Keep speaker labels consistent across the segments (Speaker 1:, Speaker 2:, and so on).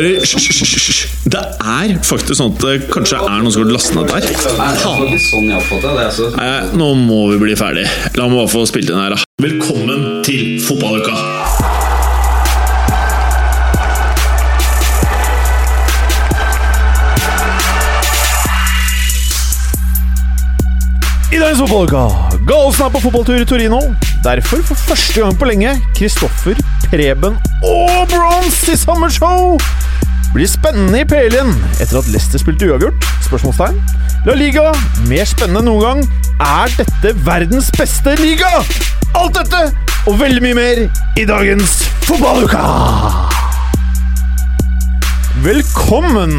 Speaker 1: hører hysj. Det er faktisk sånn at det kanskje er noen som har lastet ned der.
Speaker 2: Sånn. Altså.
Speaker 1: Nei, nå må vi bli ferdig. La meg bare få spilt inn her, da. Velkommen til fotballuka!
Speaker 3: I dagens fotballuka Galsen er på fotballtur i Torino. Derfor, for første gang på lenge, Kristoffer, Preben og Bronze i samme show! Blir spennende i PL-en etter at Leicester spilte uavgjort? Spørsmålstegn. La Liga mer spennende enn noen gang. Er dette verdens beste liga? Alt dette og veldig mye mer i dagens fotballuka! Velkommen,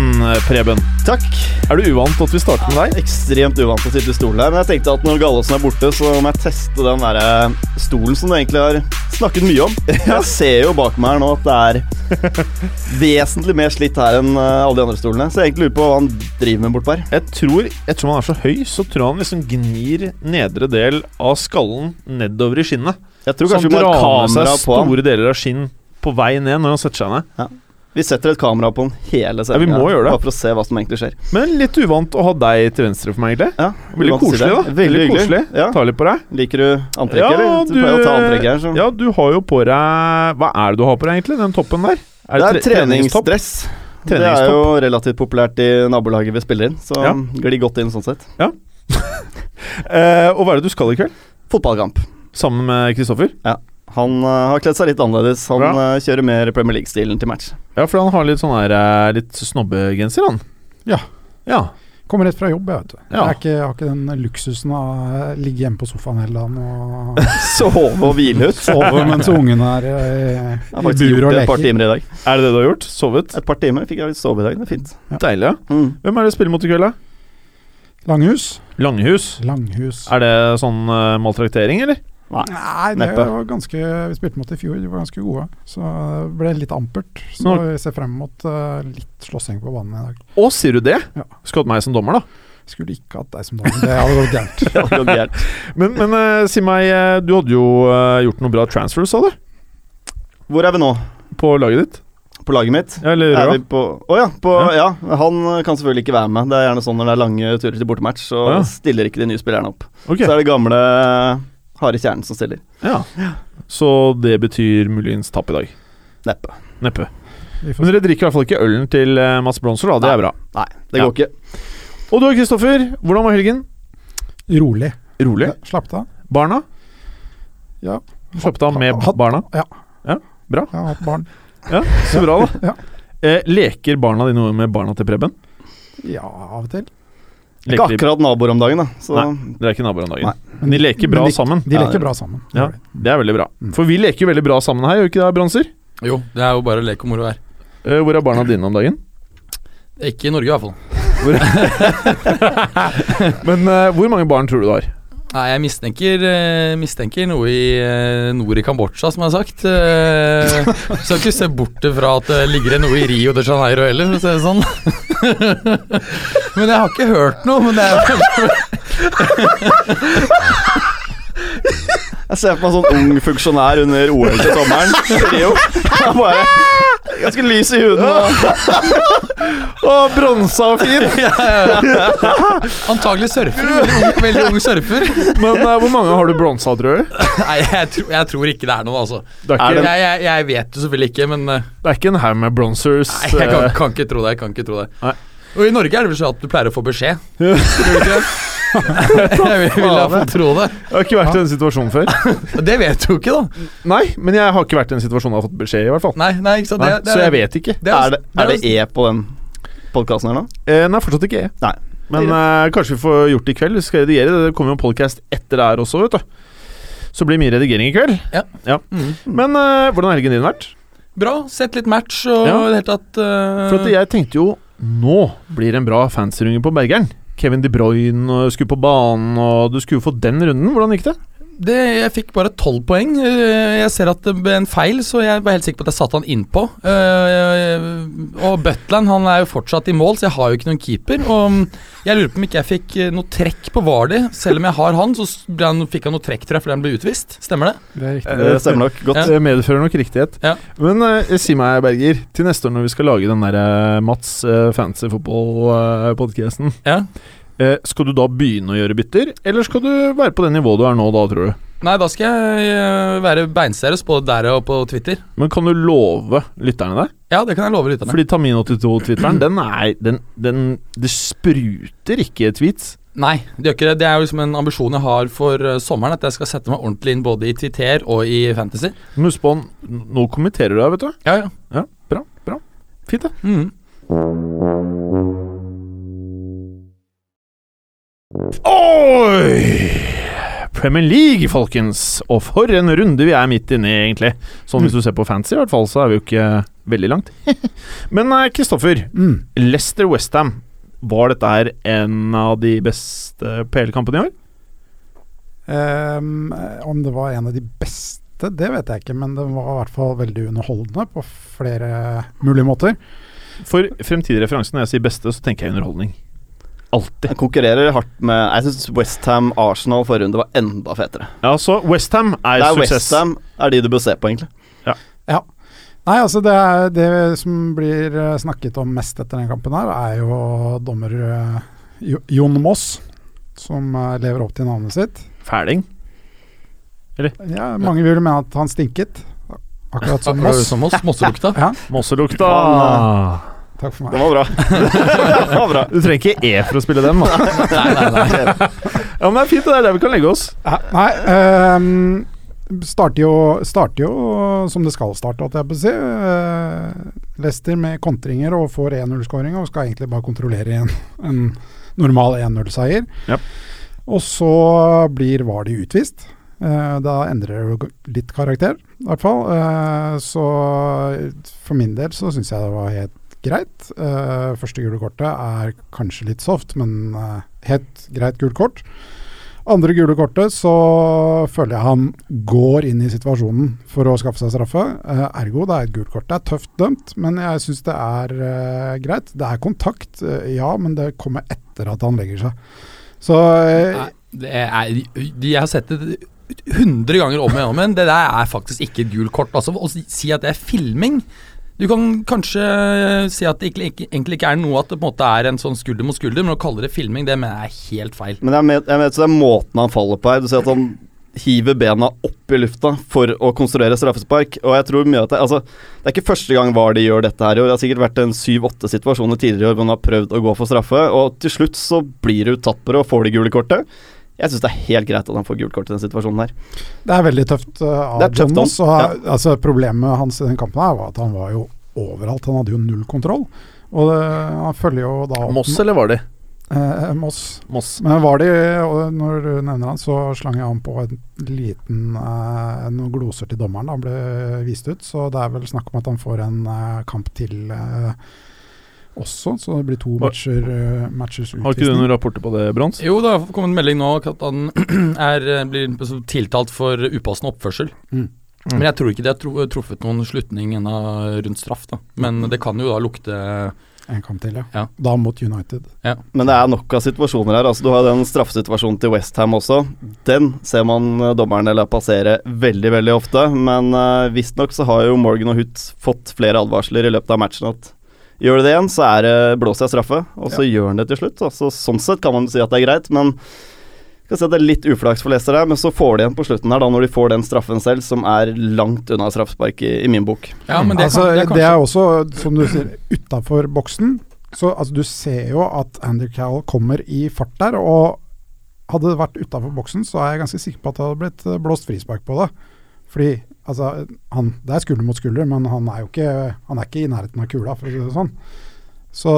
Speaker 3: Preben.
Speaker 4: Takk.
Speaker 3: Er du uvant til at vi starter med deg?
Speaker 4: Ekstremt uvant å sitte i stolen her, men jeg tenkte at når Gallosen er borte, så må jeg teste den der eh, stolen som du egentlig har snakket mye om. Jeg ser jo bak meg her nå at det er vesentlig mer slitt her enn eh, alle de andre stolene, så jeg egentlig lurer på hva han driver med bortpå her.
Speaker 3: Jeg tror, Ettersom han er så høy, så tror jeg han liksom gnir nedre del av skallen nedover i skinnet.
Speaker 4: Jeg tror
Speaker 3: Så
Speaker 4: kanskje
Speaker 3: han drar med seg store deler av skinn på vei ned når han setter seg ned.
Speaker 4: Vi setter et kamera på den hele
Speaker 3: Ja, vi må gjøre det.
Speaker 4: Bare for å se hva som egentlig skjer.
Speaker 3: Men litt uvant å ha deg til venstre for meg, egentlig.
Speaker 4: Ja,
Speaker 3: Veldig koselig, da.
Speaker 4: Veldig Veldig
Speaker 3: koselig.
Speaker 4: Ja.
Speaker 3: Ta litt på deg.
Speaker 4: Liker du antrekket, eller? Du pleier å ta antrekket her, så
Speaker 3: ja, du har jo på deg Hva er det du har på deg, egentlig? Den toppen der?
Speaker 4: Det er
Speaker 3: tre- treningstopp?
Speaker 4: treningsdress. Det er jo relativt populært i nabolaget vi spiller inn, så
Speaker 3: Ja.
Speaker 4: glir godt inn sånn sett.
Speaker 3: Ja. og hva er det du skal i kveld?
Speaker 4: Fotballkamp.
Speaker 3: Sammen med Kristoffer?
Speaker 4: Han uh, har kledd seg litt annerledes. Han eh, kjører mer Premier League-stilen til match.
Speaker 3: Ja, for han har litt sånn her uh, Litt snobbegenser, han.
Speaker 5: Ja.
Speaker 3: Ja.
Speaker 5: Kommer rett fra jobb, jeg, vet du.
Speaker 3: Ja.
Speaker 5: Jeg, er ikke, jeg har ikke den luksusen av å ligge hjemme på sofaen hele dagen og
Speaker 4: Sove og hvile ut.
Speaker 5: sove mens ungen er
Speaker 4: Jeg
Speaker 5: i
Speaker 4: har faktisk
Speaker 5: bur
Speaker 4: gjort
Speaker 5: og
Speaker 4: det et par timer i dag.
Speaker 3: Er det det du har gjort? Sovet?
Speaker 4: Et par timer fikk jeg sove i dag. Det er fint.
Speaker 3: Deilig, ja.
Speaker 4: Mm.
Speaker 3: Hvem er det du spiller mot i kveld, da?
Speaker 5: Langhus.
Speaker 3: Langhus.
Speaker 5: Langhus.
Speaker 3: Er det sånn uh, maltraktering, eller?
Speaker 5: Nei, det var ganske Vi spilte mot i fjor, de var ganske gode. Så det ble litt ampert. Så
Speaker 3: Nå-
Speaker 5: vi ser frem mot uh, litt slåssing på banen i dag.
Speaker 3: Å, sier du det?
Speaker 5: Ja.
Speaker 3: Skulle hatt meg som dommer, da.
Speaker 5: Skulle ikke hatt deg som dommer, det hadde gått gærent.
Speaker 3: Men, men uh, si meg, eh, du hadde jo uh, gjort noe bra transfers, sa du?
Speaker 4: Hvor er vi nå?
Speaker 3: På laget ditt?
Speaker 4: På laget mitt?
Speaker 3: Ja, eller
Speaker 4: Er
Speaker 3: Røa?
Speaker 4: Å oh, ja, på, ja. Han kan selvfølgelig ikke være med. Det er gjerne sånn når det er lange turer til bortematch, så
Speaker 3: Ja.
Speaker 4: stiller ikke de nye spillerne opp.
Speaker 3: Okay.
Speaker 4: Så er det gamle harde kjernen som stiller.
Speaker 3: Ja. Så det betyr muligens tap i dag?
Speaker 4: Neppe.
Speaker 3: Neppe. Men dere drikker i hvert fall ikke ølen til eh, Mats Bronser, da. Det er bra.
Speaker 4: Nei, det
Speaker 3: Ja.
Speaker 4: går ikke.
Speaker 3: Og du Kristoffer, hvordan var helgen?
Speaker 5: Rolig.
Speaker 3: Rolig?
Speaker 5: Ja, Slapp av.
Speaker 3: Barna?
Speaker 5: Ja.
Speaker 3: Slapp av med
Speaker 5: Hatt-
Speaker 3: barna?
Speaker 5: Ja.
Speaker 3: Ja, bra.
Speaker 5: Jeg har hatt barn.
Speaker 3: Ja, Så bra, da.
Speaker 5: Ja.
Speaker 3: Eh, leker barna dine noe med barna til Preben?
Speaker 5: Ja, av og til.
Speaker 4: Ikke
Speaker 3: Leker ikke
Speaker 4: akkurat naboer om dagen, da. Så
Speaker 3: Nei. Dere er ikke naboer om dagen?
Speaker 4: Nei.
Speaker 3: Men de leker bra
Speaker 5: de,
Speaker 3: sammen?
Speaker 5: De leker
Speaker 4: ja,
Speaker 5: bra sammen.
Speaker 3: Ja, det er veldig bra.
Speaker 5: Mm.
Speaker 3: For vi leker jo veldig bra sammen her, gjør vi ikke det, Bronser?
Speaker 6: Jo, det er jo bare lek og moro her.
Speaker 3: Eh, hvor er barna dine om dagen?
Speaker 6: Ikke i Norge, i hvert fall.
Speaker 3: Men uh, hvor mange barn tror du du har?
Speaker 6: Nei, jeg mistenker, eh, mistenker noe i eh, nord i Kambodsja, som jeg har sagt. Uh, skal ikke se bort fra at det ligger noe i Rio de Janeiro heller, for å si det sånn. men jeg har ikke hørt noe. Men det er
Speaker 4: Jeg ser for meg en sånn ung funksjonær under OL til sommeren. Rio. Han bare Ganske lys i huden. Og
Speaker 3: og bronsa og fin!
Speaker 6: antagelig surfer. Veldig ung, veldig ung surfer.
Speaker 3: Men uh, hvor mange har du bronsa, tror du?
Speaker 6: Nei, jeg, tror- jeg tror ikke det er noen, altså.
Speaker 3: Det er
Speaker 4: Er
Speaker 3: ikke,
Speaker 4: det-
Speaker 6: Jeg, jeg, jeg vet jo selvfølgelig ikke, men uh,
Speaker 3: det er ikke en haug med bronsers.
Speaker 6: Nei, jeg kan,
Speaker 3: eh,
Speaker 6: kan ikke tro det. Jeg kan ikke tro det.
Speaker 3: Nei.
Speaker 6: Og i Norge er det vel sånn at du pleier å få beskjed. Ja. Jeg vil, få tro det.
Speaker 3: Jeg har ikke vært i den situasjonen før.
Speaker 6: Det vet du jo ikke, da.
Speaker 3: Nei, men jeg har ikke vært i den situasjonen jeg har fått beskjed, i hvert fall.
Speaker 6: Nei, nei, ikke sant.
Speaker 3: Nei,
Speaker 6: Det, det,
Speaker 3: så jeg vet ikke.
Speaker 6: det
Speaker 4: er det, er det E på den podkasten her nå?
Speaker 3: Eh, nei, fortsatt ikke E.
Speaker 4: Nei.
Speaker 3: Men eh, kanskje vi får gjort det i kveld. Vi skal redigere. Det kommer jo en podcast etter det her også, vet du. Så blir det mye redigering i kveld.
Speaker 6: Ja. Mm.
Speaker 3: Men eh, hvordan har helgen din vært?
Speaker 6: Bra. Sett litt match og
Speaker 3: Ja.
Speaker 6: det hele tatt uh...
Speaker 3: For at jeg tenkte jo Nå blir det en bra fansrunde på Bergeren. Kevin De Bruyne skulle på banen, og du skulle jo få den runden. Hvordan gikk det?
Speaker 6: Det, jeg fikk bare tolv poeng. Eh, Jeg ser at det ble en feil, så jeg var helt sikker på at jeg satte han innpå. Uh, og Butland han er jo fortsatt i mål, så jeg har jo ikke noen keeper. Og mm, jeg lurer på om ikke jeg fikk eh, noe trekk på Vardi. Selv om jeg har han, så ble han, fikk han noe trekk tror jeg, fordi han ble utvist. Stemmer det?
Speaker 5: Det er.
Speaker 4: Det stemmer nok godt.
Speaker 3: Ja. medfører nok riktighet.
Speaker 6: Ja.
Speaker 3: Men uh, si meg, Berger, til neste år når vi skal lage den der eh, Mats uh, fancy football-podcasten,
Speaker 6: Ja.
Speaker 3: Skal du da begynne å gjøre bytter, eller skal du være på det nivået du er nå da, tror du?
Speaker 6: Nei, da skal jeg eh, være beinseriøs både der og på Twitter.
Speaker 3: Men kan du love lytterne det?
Speaker 6: Ja, det kan jeg love lytterne.
Speaker 3: Fordi Tamin82-twitteren, den er den, den Det spruter ikke tweets.
Speaker 6: Nei, det gjør ikke det. Det er jo liksom en ambisjon jeg har for eh, sommeren, at jeg skal sette meg ordentlig inn både i Twitter og i Fantasy.
Speaker 3: Men husk på, nå kommenterer du her, vet du.
Speaker 6: Ja, ja.
Speaker 3: Ja, bra. bra Fint, det.
Speaker 6: Mhm.
Speaker 3: Oi! Premier League, folkens. Og for en runde vi er midt inne i, egentlig. Sånn hvis du ser på fancy, i hvert fall, så er vi jo ikke veldig langt. Men eh, Kristoffer,
Speaker 5: Mm.
Speaker 3: Leicester Westham. Var dette her en av de beste PL-kampene i år?
Speaker 5: Um, om det var en av de beste, det vet jeg ikke, men det var i hvert fall veldig underholdende på flere mulige måter.
Speaker 3: For fremtidig referanse, når jeg sier beste, så tenker jeg underholdning. Alltid.
Speaker 4: Den konkurrerer hardt med Jeg syns Westham Arsenal forrige runde var enda fetere.
Speaker 3: Ja, så Westham er,
Speaker 4: Det er
Speaker 3: suksess.
Speaker 4: Westham er de du bør se på, egentlig.
Speaker 5: Nei, altså det, er, det som blir eh, snakket om mest etter den kampen her, er jo dommer eh, Jon Moss, som eh, lever opp til navnet sitt.
Speaker 3: Fæling.
Speaker 5: Ja, mange vil mene at han stinket, akkurat som Moss.
Speaker 6: som oss, Mosselukta.
Speaker 5: Ja,
Speaker 3: Mosselukta.
Speaker 5: Takk for meg.
Speaker 4: Den var bra. den var bra.
Speaker 3: Du trenger ikke E for å spille den, da.
Speaker 6: Nei, nei, nei.
Speaker 3: Ja, men det er fint, det er der vi kan legge oss.
Speaker 5: Nei, um, starter jo, starter jo som det skal starte, holdt jeg på å si. Uh, Leicester med kontringer og får 1-0-skåring og skal egentlig bare kontrollere en, en normal 1-0-seier.
Speaker 3: Yep.
Speaker 5: Og så blir Vardy utvist. Uh, da endrer det litt karakter, i hvert fall. Uh, så for min del så syns jeg det var helt greit. Uh, første gule kortet er kanskje litt soft, men uh, helt greit gult kort. Andre gule kortet så føler jeg han går inn i situasjonen for å skaffe seg straffe. Uh, ergo det er et gult kort. Det er tøft dømt, men jeg syns det er greit. Det er kontakt, ja, men det kommer etter at han legger seg. Så
Speaker 6: er, jeg har sett det 100 ganger om igjen. Det der er faktisk ikke et gult kort. Altså, å si at det er filming Du kan kanskje si at det ikke, egentlig ikke er noe at det på en måte er en sånn skulder mot skulder, men å kalle det filming, det mener jeg er helt feil.
Speaker 4: Men jeg vet, jeg vet det er måten han faller på her. Du ser at han hiver bena opp i lufta for å konstruere straffespark. Og jeg tror mye at det, altså, det er ikke første gang VAR de gjør dette her i år. Det har sikkert vært en syv-åtte situasjoner tidligere i år hvor han har prøvd å gå for straffe, og til slutt så blir du tatt på det og får det gule kortet. Jeg syns det er helt greit at han får gult kort i den situasjonen her.
Speaker 5: det er veldig tøft uh, av
Speaker 4: Jonas. er han,
Speaker 5: altså, problemet hans i den kampen her var at han var jo overalt. Han hadde jo null kontroll. Og det, han følger jo da opp
Speaker 3: Moss, eller var det?
Speaker 5: Eh, Moss.
Speaker 3: Moss.
Speaker 5: Men var det, og når du nevner han, så slang jeg han på en liten eh, noen gloser til dommeren da han ble vist ut. Så det er vel snakk om at han får en eh, kamp til eh, også, så det blir to matcher, uh, matchers
Speaker 3: Har ikke du noen rapporter på det, Brons?
Speaker 6: Jo, det har kommet en melding nå at han er, blir tiltalt for upassende oppførsel.
Speaker 5: Mm.
Speaker 6: Men jeg tror ikke de har truffet noen slutning ennå rundt straff. da Men det kan jo da lukte
Speaker 5: En kamp til, ja.
Speaker 6: Ja.
Speaker 5: Da mot United.
Speaker 4: Men det er nok av situasjoner her. Altså, du har den straffesituasjonen til Westham også. Den ser man eh, dommerne la passere veldig veldig ofte. Men uh, visstnok så har jo Morgan og Huth fått flere advarsler i løpet av matchen at gjør du det igjen, så er det blåser jeg straffe. Og så gjør han det til slutt. Altså, sånn sett kan man si at det er greit, men skal si at det er litt uflaks for Leicester her, men så får de igjen på slutten her, da, når de får den straffen selv, som er langt unna straffespark i, i min bok.
Speaker 6: Ja, men det,
Speaker 5: altså,
Speaker 6: kan, det er
Speaker 5: det er også, som du sier, utafor boksen. Så altså, du ser jo at Andy Cowell kommer i fart der, og hadde det vært utafor boksen, så er jeg ganske sikker på at det hadde blitt eh, blåst frispark på det. Fordi altså, han, det er skulder mot skulder, men han er jo ikke, han er ikke i nærheten av kula, for å si det sånn. Så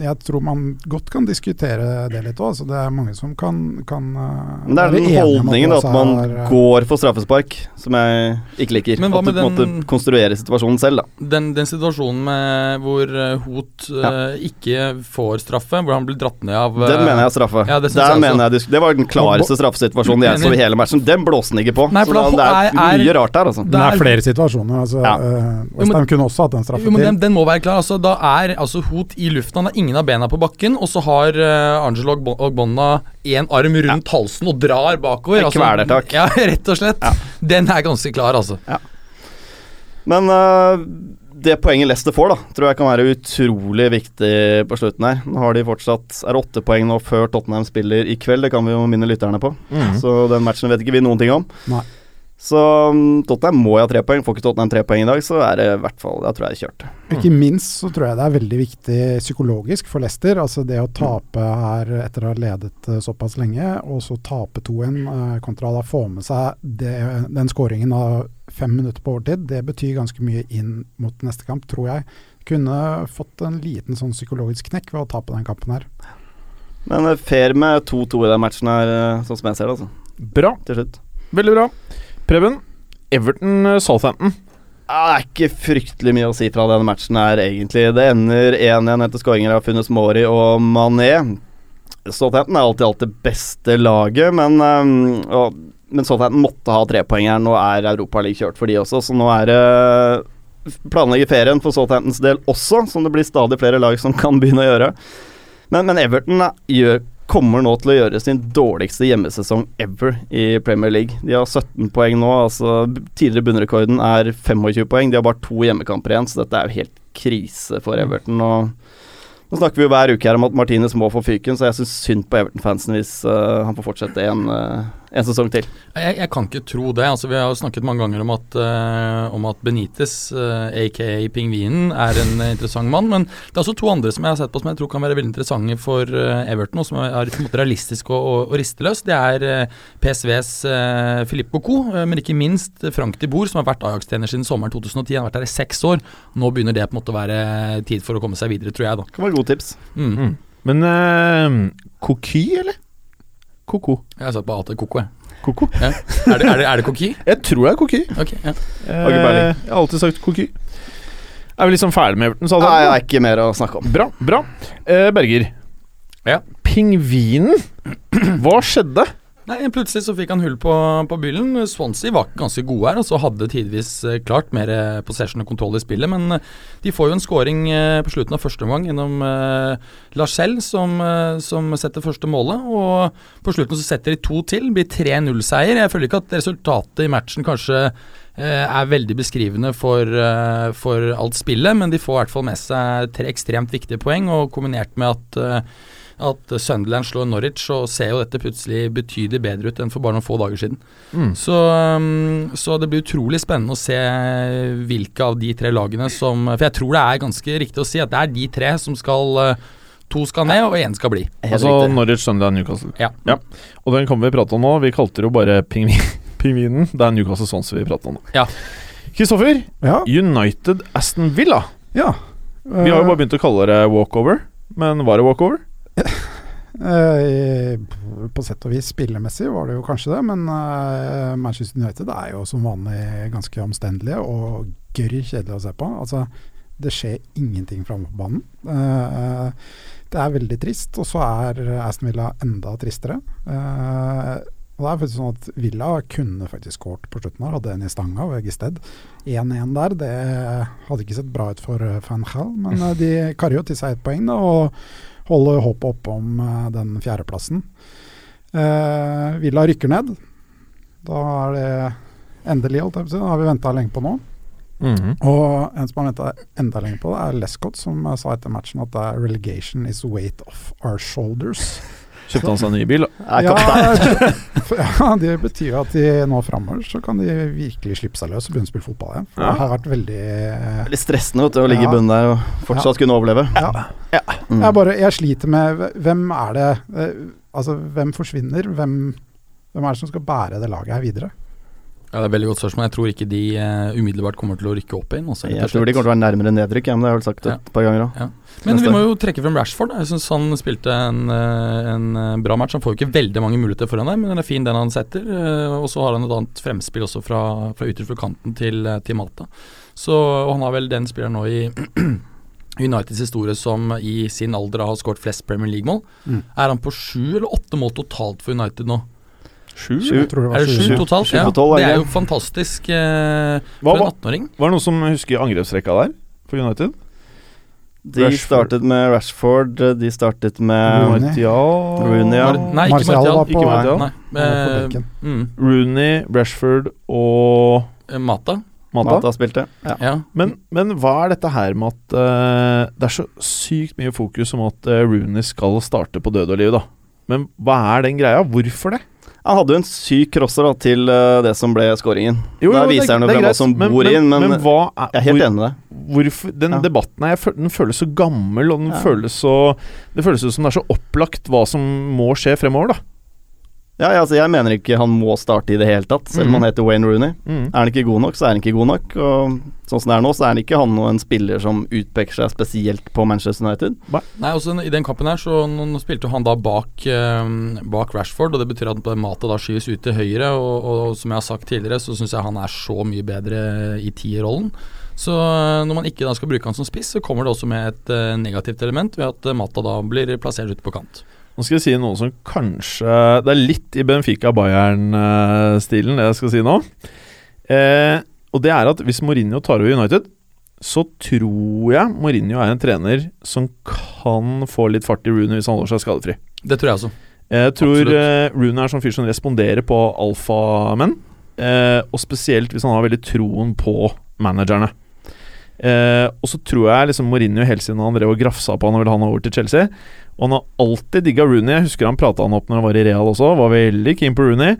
Speaker 5: jeg tror man godt kan diskutere det litt òg. Det er mange som kan, kan eh,
Speaker 4: Men det er den holdningen at man
Speaker 5: er, eh,
Speaker 4: går for straffespark, som jeg ikke liker.
Speaker 6: Men hva
Speaker 4: at du på en måte konstruerer situasjonen selv, da.
Speaker 6: Den, den situasjonen med hvor Hot Hot eh, ikke får straffe, hvor han blir dratt ned av
Speaker 4: Den
Speaker 6: eh,
Speaker 4: mener jeg er straffe.
Speaker 6: ja, det
Speaker 4: Der
Speaker 6: jeg
Speaker 4: mener jeg Det var den klareste straffesituasjonen jeg så i hele matchen. Den blåste han ikke på.
Speaker 6: Nei,
Speaker 4: så
Speaker 6: da
Speaker 4: det er,
Speaker 6: er-
Speaker 4: mye rart der, altså.
Speaker 5: Det er flere situasjoner. Altså,
Speaker 4: Ja.
Speaker 6: uh,
Speaker 5: Westham kunne også hatt en straffe
Speaker 6: Jo, men
Speaker 5: til.
Speaker 6: den, den må være klar. Altså, da er altså Hot i luften, han har ingen av bena på bakken, og så har uh, Angelo Ogbonna én arm rundt halsen og drar bakover.
Speaker 4: Altså, kvelertak.
Speaker 6: Ja, rett og slett. Den er ganske klar, altså.
Speaker 4: Men uh, det poenget Leicester får, da, tror jeg kan være utrolig viktig på slutten her. Nå har de fortsatt Er åtte poeng nå før Tottenham spiller i kveld? Det kan vi jo minne lytterne på.
Speaker 3: Mhm.
Speaker 4: Så den matchen vet ikke vi noen ting om.
Speaker 5: Nei.
Speaker 4: Så um, Tottenham må jo ha tre poeng. Får ikke Tottenham tre poeng i dag, så er det i hvert fall Da tror jeg det er kjørt.
Speaker 5: Ikke minst så tror jeg det er veldig viktig psykologisk for Leicester. Altså det å tape her etter å ha ledet eh, såpass lenge, og så tape 2-1 eh, kontra da få med seg det, den skåringen av fem minutter på overtid, det betyr ganske mye inn mot neste kamp, tror jeg. Kunne fått en liten sånn psykologisk knekk ved å tape den kampen her.
Speaker 4: Men uh, fair med 2-2 i den matchen her, sånn som jeg ser det, altså.
Speaker 3: Bra.
Speaker 4: Til slutt.
Speaker 3: Veldig bra. Preben, Everton-Southampton.
Speaker 4: Det er ikke fryktelig mye å si fra denne matchen her, egentlig. Det ender 1-1 etter skåringer av Funes Mori og Mané. Southampton er alltid alt det beste laget, men, um, og, men Southampton måtte ha tre poeng her. Nå er Europaligaen kjørt for de også, så nå er det planlegger ferien for Southamptons del også, som det blir stadig flere lag som kan begynne å gjøre. Men, men Everton gjør, kommer nå til å gjøre sin dårligste hjemmesesong ever i Premier League. De har 17 poeng nå, altså tidligere bunnrekorden er 25 poeng. De har bare to hjemmekamper igjen, så dette er jo helt krise for Everton. og nå snakker vi jo hver uke her om at Martinez må få fyken, så jeg syns synd på Everton-fansen hvis uh, han får fortsette en, uh, en sesong til.
Speaker 6: Jeg, jeg kan ikke tro det. altså Vi har jo snakket mange ganger om at, uh, om at Benitez, uh, aka Pingvinen, er en eh, interessant mann. Men det er også to andre som jeg har sett på som jeg tror kan være veldig interessante for uh, Everton, og som er, på en måte realistiske og, og, og risteløse. Det er eh, PSVs uh, Philippe Bocou, eh, men ikke minst Frank de Boer, som har vært Ajax-trener siden sommeren 2010. Han har vært der i seks år. Nå begynner det på en måte å være tid for å komme seg videre, tror jeg. da
Speaker 4: Det kan være gode tips.
Speaker 6: mm.
Speaker 3: Mm. Men uh, Koky, eller? Koko.
Speaker 6: Jeg har satt på AT Koko, jeg.
Speaker 3: Koko?
Speaker 6: Ja. Er, det, er, det, er det koki?
Speaker 3: Jeg tror det er Koky.
Speaker 6: Ok, ja.
Speaker 3: Eh,
Speaker 4: Har ikke peiling.
Speaker 3: jeg har alltid sagt Koky. Er vi liksom ferdig med Everton?
Speaker 4: Nei, jeg er ikke mer å snakke om.
Speaker 3: Bra. bra eh, Berger.
Speaker 6: Ja.
Speaker 3: Pingvinen? Hva skjedde?
Speaker 6: Nei, Plutselig så fikk han hull på, på byllen. Swansea var ganske gode her, og så hadde tidvis eh, klart mer eh, possession og kontroll i spillet. Men eh, de får jo en scoring på slutten av første omgang gjennom Lachelle, som, som setter første målet. Og på slutten så setter de to til. Blir 3-0-seier. Jeg føler ikke at resultatet i matchen kanskje er veldig beskrivende for, for alt spillet, men de får i hvert fall med seg tre ekstremt viktige poeng, og kombinert med at at Sunderland slår Norwich, så ser jo dette plutselig betydelig bedre ut enn for bare noen få dager siden.
Speaker 3: Mm.
Speaker 6: Så, um, så det blir utrolig spennende å se hvilke av de tre lagene som For jeg tror det er ganske riktig å si at det er de tre som skal uh, To skal ned, og én skal bli.
Speaker 4: Helt
Speaker 3: altså
Speaker 4: riktig.
Speaker 3: Norwich, Sunderland, Newcastle.
Speaker 6: Ja.
Speaker 3: Og den kan vi prate om nå. Vi kalte det jo bare pingvin, Pingvinen. Det er Newcastle Sons vi prater om nå.
Speaker 6: Ja.
Speaker 3: Kristoffer,
Speaker 5: Ja.
Speaker 3: United Aston Villa.
Speaker 5: ja.
Speaker 3: Vi har jo bare begynt å kalle det walkover, men var det walkover?
Speaker 5: Eh, på sett og vis spillemessig var det jo kanskje det, men eh, Manchester United er jo som vanlig ganske omstendelige og gørr kjedelig å se på. Altså, det skjer ingenting framme på banen. Eh, det er veldig trist, og så er Aston Villa enda tristere. Og det er faktisk sånn at Villa kunne faktisk skåret på slutten her, hadde en i stanga ved Gisted. 1-1 der, det hadde ikke sett bra ut for Van Hall, men de karrer jo til seg ett poeng, da. og holde håpet oppe om eh, den fjerdeplassen. Uh, Villa rykker ned. Da er det endelig, holdt jeg på å si. Det har vi venta lenge på nå.
Speaker 3: Mhm.
Speaker 5: Og en som har venta enda lenger på det, er Lescott, som eh, sa etter matchen at det er 'relegation is weight off our shoulders'.
Speaker 3: Kjøpte han seg en ny bil?
Speaker 5: for- ja, det betyr jo at de nå framover så kan de virkelig slippe seg løs og begynne å spille fotball igjen. For
Speaker 3: Ja.
Speaker 5: det har vært veldig eh,
Speaker 4: Veldig stressende vet du, å ligge
Speaker 5: Ja.
Speaker 4: i bunnen der og fortsatt kunne overleve.
Speaker 5: Ja.
Speaker 4: Mm.
Speaker 5: Jeg, bare, jeg sliter med Hvem er det eh, Altså, hvem forsvinner? Hvem, hvem er det som skal bære det laget her videre?
Speaker 6: Ja, Det er et veldig godt spørsmål. Jeg tror ikke de uh, umiddelbart kommer til å rykke opp igjen. Også,
Speaker 4: Jeg tror de kommer til å være nærmere nedrykk, ja, men det har jeg vel sagt
Speaker 6: Ja.
Speaker 4: et par ganger òg.
Speaker 6: Men vi må jo trekke frem Rashford. Jeg syns han spilte en, eh, en eh, bra match. Han får jo ikke veldig mange muligheter foran der, men den er fin den han setter. Og så har han et annet fremspill også fra, fra ytterst kanten til, til Malta. Så, og han har vel den spilleren nå i Uniteds historie som i sin alder har skåret flest Premier League-mål.
Speaker 5: Mm.
Speaker 6: Er han på sju eller åtte mål totalt for United nå?
Speaker 3: Sju?
Speaker 4: Sju.
Speaker 5: Jeg tror det var
Speaker 6: Er det sju
Speaker 5: sju.
Speaker 6: totalt?
Speaker 4: sju
Speaker 6: Ja,
Speaker 4: tolv,
Speaker 6: det er jo fantastisk eh,
Speaker 3: Hva,
Speaker 6: for en 18-åring.
Speaker 3: var det noen som husker angrepsrekka der for United?
Speaker 4: De
Speaker 3: Rashford.
Speaker 4: startet med Rashford, de startet med
Speaker 5: Rooney.
Speaker 3: Martial
Speaker 4: Rooney, ja.
Speaker 6: Mar- Nei, ikke
Speaker 5: Martial
Speaker 6: Martial.
Speaker 5: var på,
Speaker 3: Ikke Martial.
Speaker 6: Nei,
Speaker 5: var på
Speaker 6: eh, mm,
Speaker 3: Rooney, Rashford og
Speaker 6: eh, Mata.
Speaker 3: Mata.
Speaker 4: Mata spilte. Ja.
Speaker 6: Ja.
Speaker 3: Men, men hva er dette her med at uh, Det er så sykt mye fokus om at uh, Rooney skal starte på død og liv, da. Men hva er den greia? Hvorfor det?
Speaker 4: Han hadde jo en syk crosser da, til eh, det som ble skåringen.
Speaker 3: Jo, jo, Der
Speaker 4: viser han jo hva som bor
Speaker 3: men,
Speaker 4: inn, men,
Speaker 3: men hva er,
Speaker 4: jeg er helt
Speaker 3: hvor,
Speaker 4: enig med det.
Speaker 3: Hvorfor, Den
Speaker 4: Ja.
Speaker 3: debatten her, føl- den føles så gammel, og den
Speaker 4: Ja.
Speaker 3: føles så Det føles ut som det er så opplagt hva som må skje fremover, da.
Speaker 4: Ja, altså, jeg mener ikke han må starte i det hele tatt, selv om
Speaker 3: Mhm.
Speaker 4: han heter Wayne Rooney.
Speaker 3: Mm.
Speaker 4: Er han ikke god nok, så er han ikke god nok. Og sånn som det er nå, så er han ikke han og en spiller som utpeker seg spesielt på Manchester United.
Speaker 6: Nei, også I den kampen her så spilte han da bak, eh, bak Rashford, og det betyr at Mata da skyves ut til høyre. Og, og som jeg har sagt tidligere, så syns jeg han er så mye bedre i tierrollen. Så eh, når man ikke da skal bruke han som spiss, så kommer det også med et eh, negativt element ved at eh, Mata da blir plassert ute på kant.
Speaker 3: Nå skal jeg si noe som kanskje Det er litt i Benfica-Bayern-stilen, det jeg skal si nå. Eh, og det er at hvis Mourinho tar over United, så tror jeg Mourinho er en trener som kan få litt fart i Rooney hvis han holder seg skadefri.
Speaker 6: Det tror jeg også.
Speaker 3: Jeg tror eh, Rooney er sånn fyr som responderer på alfamenn, eh, og spesielt hvis han har veldig troen på managerne. Eh, og så tror jeg liksom Mourinho helt siden han drev og grafsa på han og ville ha han over til Chelsea. Og han har alltid digga Rooney. Jeg husker han prata han opp når han var i Real også, var veldig keen på Rooney.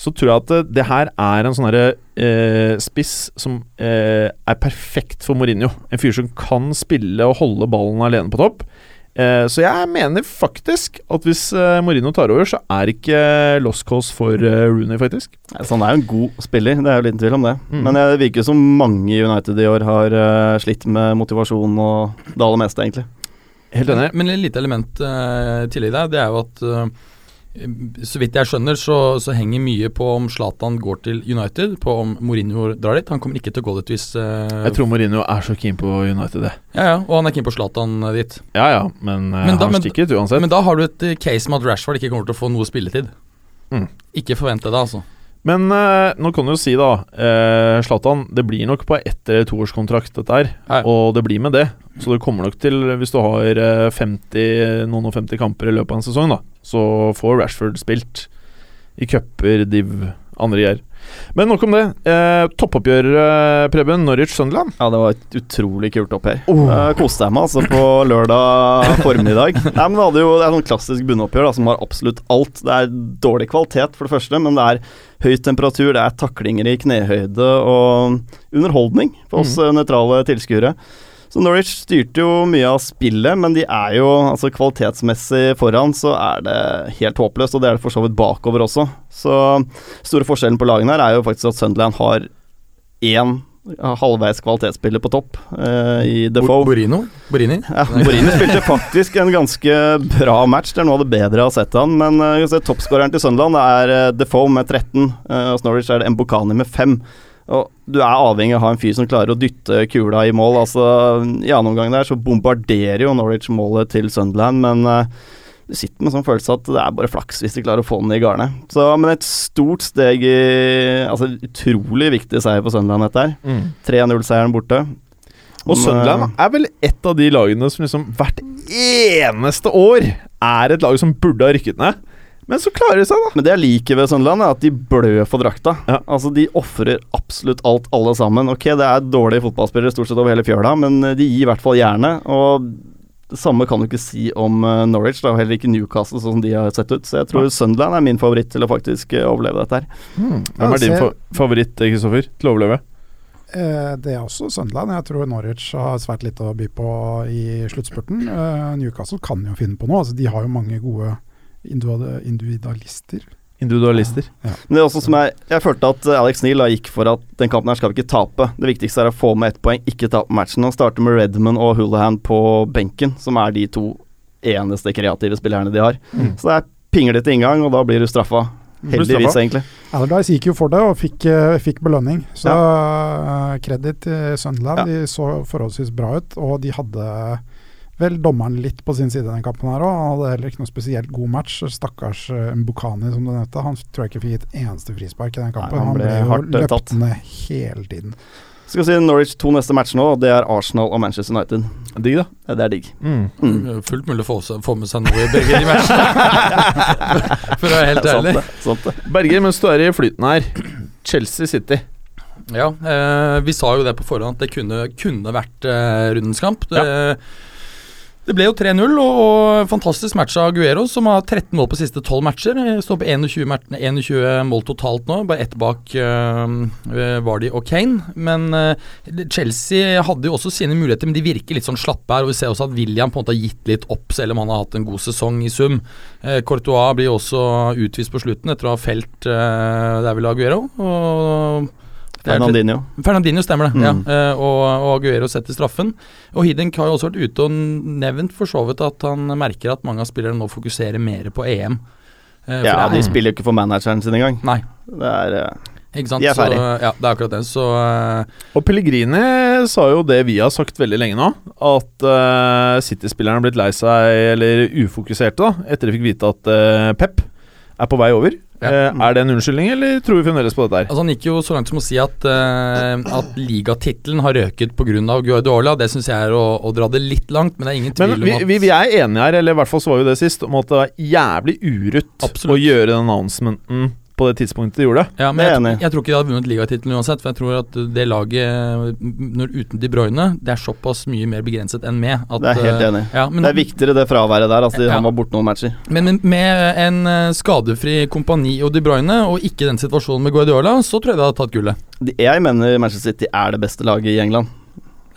Speaker 3: Så tror jeg at det, det her er en sånn eh, spiss som eh, er perfekt for Mourinho. En fyr som kan spille og holde ballen alene på topp. Eh, så jeg mener faktisk at hvis eh, Mourinho tar over, så er ikke lost cause for eh, Rooney, faktisk.
Speaker 4: Så han er jo en god spiller, det er jo liten tvil om det.
Speaker 3: Mm.
Speaker 4: Men det virker som mange i United i år har eh, slitt med motivasjon og det aller meste, egentlig.
Speaker 3: Helt enig.
Speaker 6: Men et lite element uh, i tillegg der, det er jo at eh, så vidt jeg skjønner, så, så henger mye på om Zlatan går til United, på om Mourinho drar dit. Han kommer ikke til å gå dit hvis uh,
Speaker 3: Jeg tror Mourinho er så keen på United, det.
Speaker 6: Ja, ja, og han er keen på Zlatan eh, dit.
Speaker 3: Ja ja, men, uh,
Speaker 6: Men da-
Speaker 3: han stikker ut uansett.
Speaker 6: Men da har du et eh, case med at Rashford ikke kommer til å få noe spilletid.
Speaker 3: Mm.
Speaker 6: Ikke forvente det, altså.
Speaker 3: Men uh, nå kan du jo si, da eh, Zlatan, det blir nok på ett- eller toårskontrakt, dette her.
Speaker 6: Ja.
Speaker 3: Og det blir med det. Så det kommer nok til, hvis du har eh, 50, noen og 50 kamper i løpet av en sesong, da, så får Rashford spilt i cuper, div, andre gjer. Men nok om det. Eh, toppoppgjør, eh, Preben. Norwich-Sunderland.
Speaker 4: Ja, det var et utrolig kult oppgjør.
Speaker 3: Oh.
Speaker 4: Eh, koste jeg meg altså på lørdag formiddag. Nei, men Det hadde jo Det er sånn klassisk bunnoppgjør da, som har absolutt alt. Det er dårlig kvalitet, for det første, men det er høy temperatur, det er taklinger i knehøyde og underholdning for oss mm. nøytrale tilskuere. Så Norwich styrte jo mye av spillet, men de er jo altså kvalitetsmessig foran, så er det helt håpløst, og det er det for så vidt bakover også. Så store forskjellen på lagene her er jo faktisk at Sunderland har én halvveis kvalitetsspiller på topp eh, i Defoe.
Speaker 6: Borino? Borini?
Speaker 4: Ja, Borini spilte faktisk en ganske bra match. Det er noe av det bedre jeg har sett han. Men uh, toppskåreren til Sunderland er uh, Defoe med 13. Uh, og Norwich er det Mbokani med 5. Og Du er avhengig av å ha en fyr som klarer å dytte kula i mål. Altså, I annen omgang der så bombarderer jo Norwich målet til Sunderland, men uh, du sitter med sånn følelse at det er bare flaks hvis de klarer å få den i garnet. Så, men et stort steg i Altså utrolig viktig seier på Sunderland, dette her. 3-0-seieren borte.
Speaker 3: Og Sunderland er vel et av de lagene som liksom hvert eneste år er et lag som burde ha rykket ned. Men så klarer de seg, da.
Speaker 4: Men det jeg liker ved Sunderland, er at de blør for drakta.
Speaker 3: Ja.
Speaker 4: Altså De ofrer absolutt alt, alle sammen. Ok, det er dårlige fotballspillere stort sett over hele fjøla, men eh, de gir i hvert fall jernet. Og det samme kan du ikke si om eh, Norwich, da, og heller ikke Newcastle, sånn som de har sett ut. Så jeg tror Sunderland er min favoritt til å faktisk eh, overleve dette her.
Speaker 3: Hvem er din fa favoritt, Kristoffer, til å overleve?
Speaker 5: Eh, det er også Sunderland. Jeg tror Norwich har svært litt å by på i sluttspurten. Newcastle kan jo finne på noe. Altså, de har jo mange gode individu- individualister.
Speaker 3: Individualister.
Speaker 4: Men det er også som jeg, jeg følte at Alex Neal da gikk for at den kampen her skal vi ikke tape. Det viktigste er å få med ett poeng, ikke tape matchen. Han starter med Redman og Hulahan på benken, som er de to eneste kreative spillerne de har.
Speaker 3: Mm.
Speaker 4: Så det er pinglete inngang, og da blir du straffa. Heldigvis,
Speaker 3: straffa.
Speaker 4: egentlig.
Speaker 5: Allardyce gikk jo for det og fikk, eh, fikk belønning. Så eh, kreditt til Sunderland.
Speaker 4: Ja.
Speaker 5: De så forholdsvis bra ut, og de hadde vel dommeren litt på sin side i den kampen her òg. Han hadde heller ikke noe spesielt god match. Stakkars uh, Mbukani, som du nevnte. Han tror jeg ikke fikk et eneste frispark i den kampen.
Speaker 4: han
Speaker 5: han
Speaker 4: ble
Speaker 5: ble, jo
Speaker 4: eh, tatt.
Speaker 5: løpt ned hele tiden.
Speaker 4: Skal vi si Norwich to neste matcher nå, det er Arsenal og Manchester United.
Speaker 3: Digg, da.
Speaker 4: Ja, Det er digg.
Speaker 3: Mm.
Speaker 4: Mm.
Speaker 6: Fullt mulig å få, få med seg noe i begge de matchene. For å være helt
Speaker 4: Sant
Speaker 6: ærlig.
Speaker 4: det, sant det.
Speaker 3: Berger, mens du er i flyten her. Chelsea City.
Speaker 6: Ja, eh, vi sa jo det på forhånd at det kunne, kunne vært eh, rundens kamp. Det, det ble jo 3-0, og, fantastisk match av Aguero, som har 13 mål på siste 12 matcher. Eh, Står på 21, 21 mål totalt nå, bare ett bak uh, Vardy og Kane. Men uh, Chelsea hadde jo også sine muligheter, men de virker litt sånn slappe her. Og vi ser også at William på en måte har gitt litt opp, selv om han har hatt en god sesong i sum. Uh, Courtois blir også utvist på slutten etter å ha felt uh, der er vel Aguero. Og
Speaker 4: Fernandinho.
Speaker 6: Fernandinho stemmer det,
Speaker 4: Mm.
Speaker 6: ja. Eh, og, og Aguero setter straffen. Og Hiddink har jo også vært ute og nevnt for så vidt at han merker at mange av spillerne nå fokuserer mer på EM. Eh, for
Speaker 4: Ja, de
Speaker 6: er-
Speaker 4: spiller jo ikke for manageren sin engang.
Speaker 6: Nei,
Speaker 4: Det er eh,
Speaker 6: ikke sant.
Speaker 4: De er
Speaker 6: så,
Speaker 4: ferdig.
Speaker 6: ja, det er akkurat det. Så
Speaker 3: Og Pellegrini sa jo det vi har sagt veldig lenge nå, at uh, City-spillerne har blitt lei seg, eller ufokuserte, da, etter de fikk vite at uh, Pep er på vei over.
Speaker 6: Ja.
Speaker 3: Eh, er det en unnskyldning, eller tror vi fremdeles på dette her?
Speaker 6: altså Han gikk jo så langt som å si at, uh, at ligatittelen har røket pga. Guardiola. Det syns jeg er å, å dra det litt langt, men det er ingen tvil
Speaker 3: Men
Speaker 6: om
Speaker 3: vi,
Speaker 6: at
Speaker 3: vi, vi er enige her, eller i hvert fall så var vi det sist, om at det var jævlig urutt
Speaker 6: Absolutt.
Speaker 3: å gjøre den announcementen på det tidspunktet de gjorde det.
Speaker 6: Ja, men
Speaker 4: er
Speaker 6: jeg, jeg tror ikke de hadde vunnet ligatittelen uansett. For jeg tror at det laget når uten De Bruyne, det er såpass mye mer begrenset enn med. At,
Speaker 4: Det er helt
Speaker 6: eh,
Speaker 4: enig.
Speaker 6: Ja, men,
Speaker 4: Det er viktigere det fraværet der, Altså, de-
Speaker 6: Ja.
Speaker 4: han var borte noen matcher.
Speaker 6: men med, med en eh, skadefri kompani og De Bruyne, og ikke den situasjonen med Guardiola, så tror jeg det hadde tatt gullet.
Speaker 4: Jeg mener Manchester City er det beste laget i England.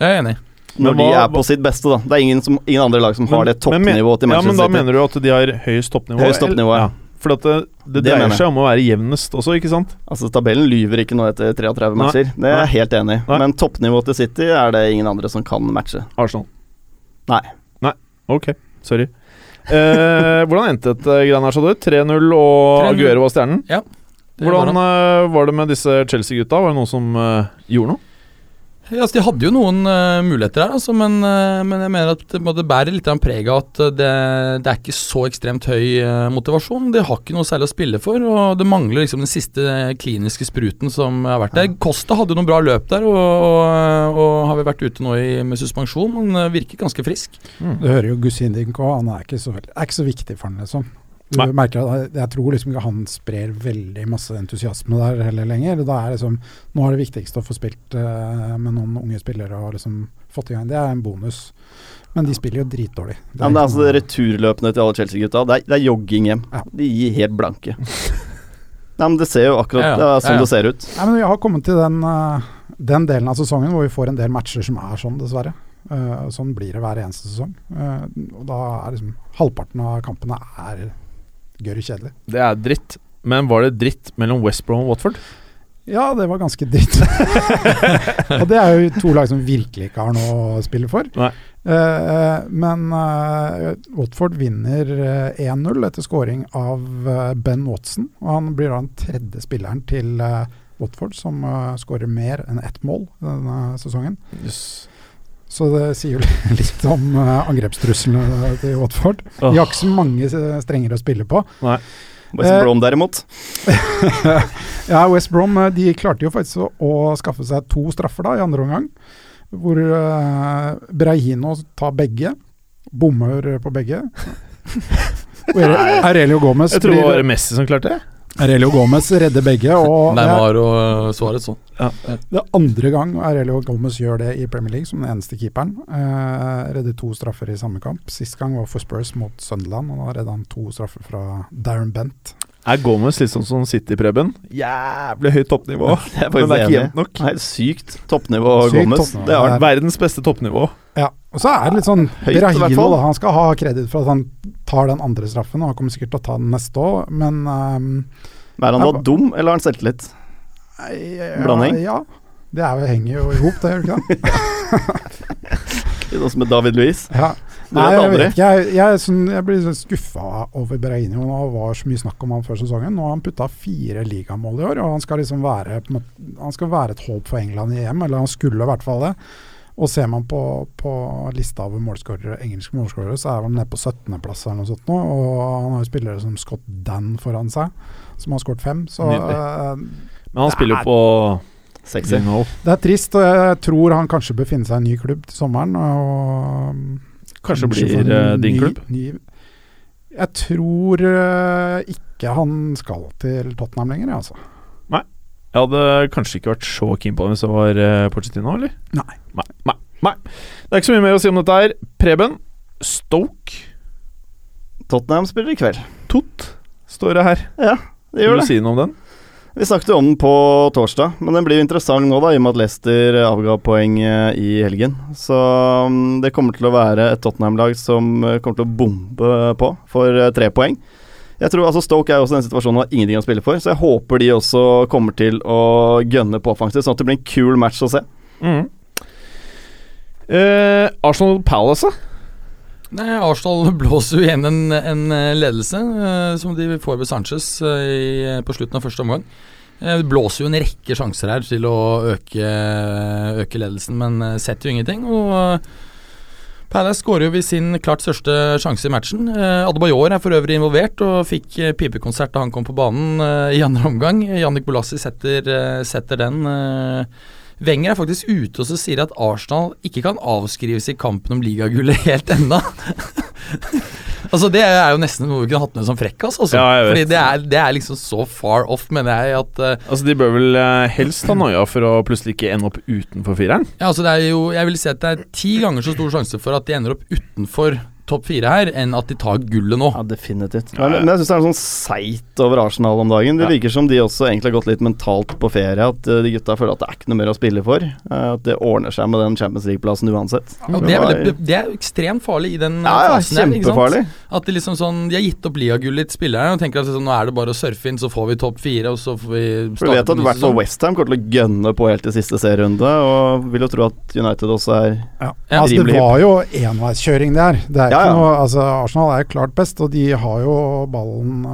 Speaker 6: Jeg er enig.
Speaker 4: Når
Speaker 3: hva,
Speaker 4: de er på sitt beste, da. Det er ingen, som, ingen andre lag som har det
Speaker 3: toppnivået til
Speaker 4: toppnivået City.
Speaker 3: Ja, men da
Speaker 4: City.
Speaker 3: mener du at de har høyest toppnivå?
Speaker 4: Høyest toppnivå, ja.
Speaker 3: For at det, det,
Speaker 4: Det
Speaker 3: dreier seg om å være jevnest også, ikke sant?
Speaker 4: Altså Tabellen lyver ikke nå etter 33
Speaker 3: Nei.
Speaker 4: matcher. Det er jeg helt enig i. Men toppnivået til City er det ingen andre som kan matche.
Speaker 3: Arsenal.
Speaker 4: Nei.
Speaker 3: Nei, ok. Sorry. Eh, hvordan endte dette greiene her, sa du? 3-0 og Aguero var stjernen?
Speaker 6: Ja.
Speaker 3: Hvordan
Speaker 6: han.
Speaker 3: eh, var det med disse Chelsea-gutta? Var det noen som uh, gjorde noe?
Speaker 6: Ja, altså, de hadde jo noen uh, muligheter her, altså, men, uh, men jeg mener at det, bærer litt av preg av at det, det er ikke så ekstremt høy uh, motivasjon. De har ikke noe særlig å spille for, og det mangler liksom den siste kliniske spruten som har vært der. Costa hadde jo noen bra løp der, og, og, og har vel vært ute nå i, med suspensjon, men virker ganske frisk.
Speaker 5: Du hører jo Gusindink òg, han er ikke, så, veldig- er ikke så viktig for han, liksom. Du
Speaker 3: Nei.
Speaker 5: merker at Jeg tror liksom ikke han sprer veldig masse entusiasme der heller lenger. Da er liksom, nå er det viktigste å få spilt uh, med noen unge spillere og liksom fått i gang. Det er en bonus. Men de spiller jo dritdårlig.
Speaker 4: Ja, men det er altså
Speaker 5: det
Speaker 4: returløpene til alle Chelsea-gutta. Det, er- det er jogging hjem.
Speaker 5: Ja.
Speaker 4: De gir helt blanke. Nei, men Det ser jo akkurat
Speaker 6: Ja, ja.
Speaker 4: Det er sånn
Speaker 6: Ja, ja.
Speaker 4: det ser ut.
Speaker 5: Nei, men Vi har kommet til den, uh, den delen av sesongen hvor vi får en del matcher som er sånn, dessverre. Uh, sånn blir det hver eneste sesong. Uh, og da er liksom halvparten av kampene er gørr kjedelig.
Speaker 3: Det er dritt. Men var det dritt mellom West Brom og Watford?
Speaker 5: Ja, det var ganske dritt. og det er jo to lag som virkelig ikke har noe å spille for. Eh, men uh, Watford vinner eh, 1-0 etter scoring av Ben Watson. Og han blir da den tredje spilleren til uh, Watford som uh, skårer mer enn ett mål denne sesongen. Så det sier jo litt om uh, angrepstruslene til Watford. De har ikke så mange strengere strenger å spille på.
Speaker 4: West
Speaker 5: Eh,
Speaker 4: Brom derimot.
Speaker 5: ja, West Brom eh, de klarte jo faktisk å, å skaffe seg to straffer da i andre omgang. Hvor uh, Brahino tar begge. Bommer på begge. Og Aurelio Gomez,
Speaker 3: Jeg tror det var Messi som klarte det.
Speaker 5: Aurelio Gomez redder begge. Og det
Speaker 6: Neymar og Suárez Suarez òg.
Speaker 5: det er andre gang Arelio Gomez gjør det i Premier League som den eneste keeperen. Eh, redder to straffer i samme kamp. Sist gang var for Spurs mot Sunderland, og da redda han to straffer fra Darren Bent.
Speaker 3: Er Gomez litt sånn som City-Preben? Jævlig høyt toppnivå.
Speaker 4: Det er
Speaker 3: Men det er ikke jevnt nok.
Speaker 4: Helt sykt toppnivå
Speaker 5: Sykt
Speaker 4: Gomez.
Speaker 5: toppnivå.
Speaker 4: Det er.
Speaker 3: Verdens beste toppnivå.
Speaker 5: Ja. Og så er det litt sånn Berahino, da. Han skal ha kreditt for at han tar den andre straffen, og han kommer sikkert til å ta den neste òg, men um,
Speaker 4: Er han da dum, eller har han selvtillit?
Speaker 5: ja,
Speaker 4: Blanding?
Speaker 5: Ja. Det er jo, henger jo i hop, det, gjør det ikke det?
Speaker 4: Sånn som med David Louise.
Speaker 5: Ja. Nei, jeg vet ikke. Jeg, jeg, sånn, jeg blir sånn skuffa over Berahino. Nå var så mye snakk om han før sesongen. Nå har han putta fire ligamål i år, og han skal liksom være måte, Han skal være et håp for England i EM, eller han skulle i hvert fall det. Og ser man på, på lista over målskårere, engelske målskårere, så er han nede på 17.-plass eller noe sånt nå. Og han har jo spillere som Scott Dan foran seg, som har skåret fem. Så eh,
Speaker 3: Men han spiller jo på know.
Speaker 5: det er trist, og jeg tror han kanskje bør finne seg en ny klubb til sommeren. Og
Speaker 3: Kanskje
Speaker 5: Kanskje
Speaker 3: blir uh, din
Speaker 5: ny-
Speaker 3: klubb.
Speaker 5: ny- jeg tror uh, ikke han skal til Tottenham lenger, jeg, altså.
Speaker 3: Jeg hadde kanskje ikke vært så keen på det hvis det var uh, Pochettino, eller?
Speaker 5: Nei.
Speaker 3: Nei, nei, nei. Det er ikke så mye mer å si om dette her. Preben, Stoke,
Speaker 4: Tottenham spiller i kveld.
Speaker 3: Tot, står det her.
Speaker 4: Det
Speaker 3: Vil du
Speaker 4: det.
Speaker 3: si noe om den?
Speaker 4: Vi snakket jo om den på torsdag, men den blir jo interessant nå, da, i og med at Leicester avga poeng eh, i helgen. Så mm, det kommer til å være et Tottenham-lag som eh, kommer til å bombe på for eh, tre poeng. Jeg tror altså Stoke er også i den situasjonen og har ingenting å spille for, så jeg håper de også kommer til å gønne på offensivt, sånn at det blir en kul match å se.
Speaker 3: Mm. Eh, Arsenal Palace, da?
Speaker 6: Nei, Arsenal blåser jo igjen en, en eh, ledelse eh, som de får ved Sanchez eh, i, på slutten av første omgang. Eh, Det blåser jo en rekke sjanser her til å øke, øke ledelsen, men eh, setter jo ingenting. Og eh, Palace skårer jo ved sin klart største sjanse i matchen. Eh, Adebayor er for øvrig involvert og fikk eh, pipekonsert da han kom på banen eh, i andre omgang. Jannik Bolassi setter, eh, setter den. eh, Wenger er faktisk ute og så sier at Arsenal ikke kan avskrives i kampen om ligagullet helt ennå. altså Det er jo nesten noe vi kunne hatt med som frekkas. Altså.
Speaker 3: Ja.
Speaker 6: Fordi det er, det er liksom så far off, mener jeg, at uh,
Speaker 3: Altså, De bør vel eh, helst ha noia for å plutselig ikke ende opp utenfor fireren?
Speaker 6: Ja, altså det er jo Jeg vil si at det er ti ganger så stor sjanse for at de ender opp utenfor topp fire her, enn at de tar gullet nå.
Speaker 4: Ja, definitivt. Men, men jeg syns det er noe sånn seigt over Arsenal om dagen. Det
Speaker 3: Ja.
Speaker 4: virker som de også egentlig har gått litt mentalt på ferie. At eh, de gutta føler at det er ikke noe mer å spille for. Eh, at det ordner seg med den Champions League-plassen uansett.
Speaker 6: Ja, det, er veldig, det er ekstremt farlig i den eh,
Speaker 4: Ja, ja,
Speaker 6: fasen her. ikke sant?
Speaker 4: kjempefarlig.
Speaker 6: At de liksom sånn De har gitt opp ligagullet til spillerne og tenker at sånn, nå er det bare å surfe inn, så får vi topp fire, og så får vi
Speaker 4: For du vet at i hvert fall. Westham kommer til å gønne på helt til siste serierunde, og vil jo tro at United også er
Speaker 5: Ja.
Speaker 6: Ja,
Speaker 5: altså, det var jo enveiskjøring der. Det er
Speaker 4: Ja, ja.
Speaker 5: noe, altså, Arsenal er klart best, og de har jo ballen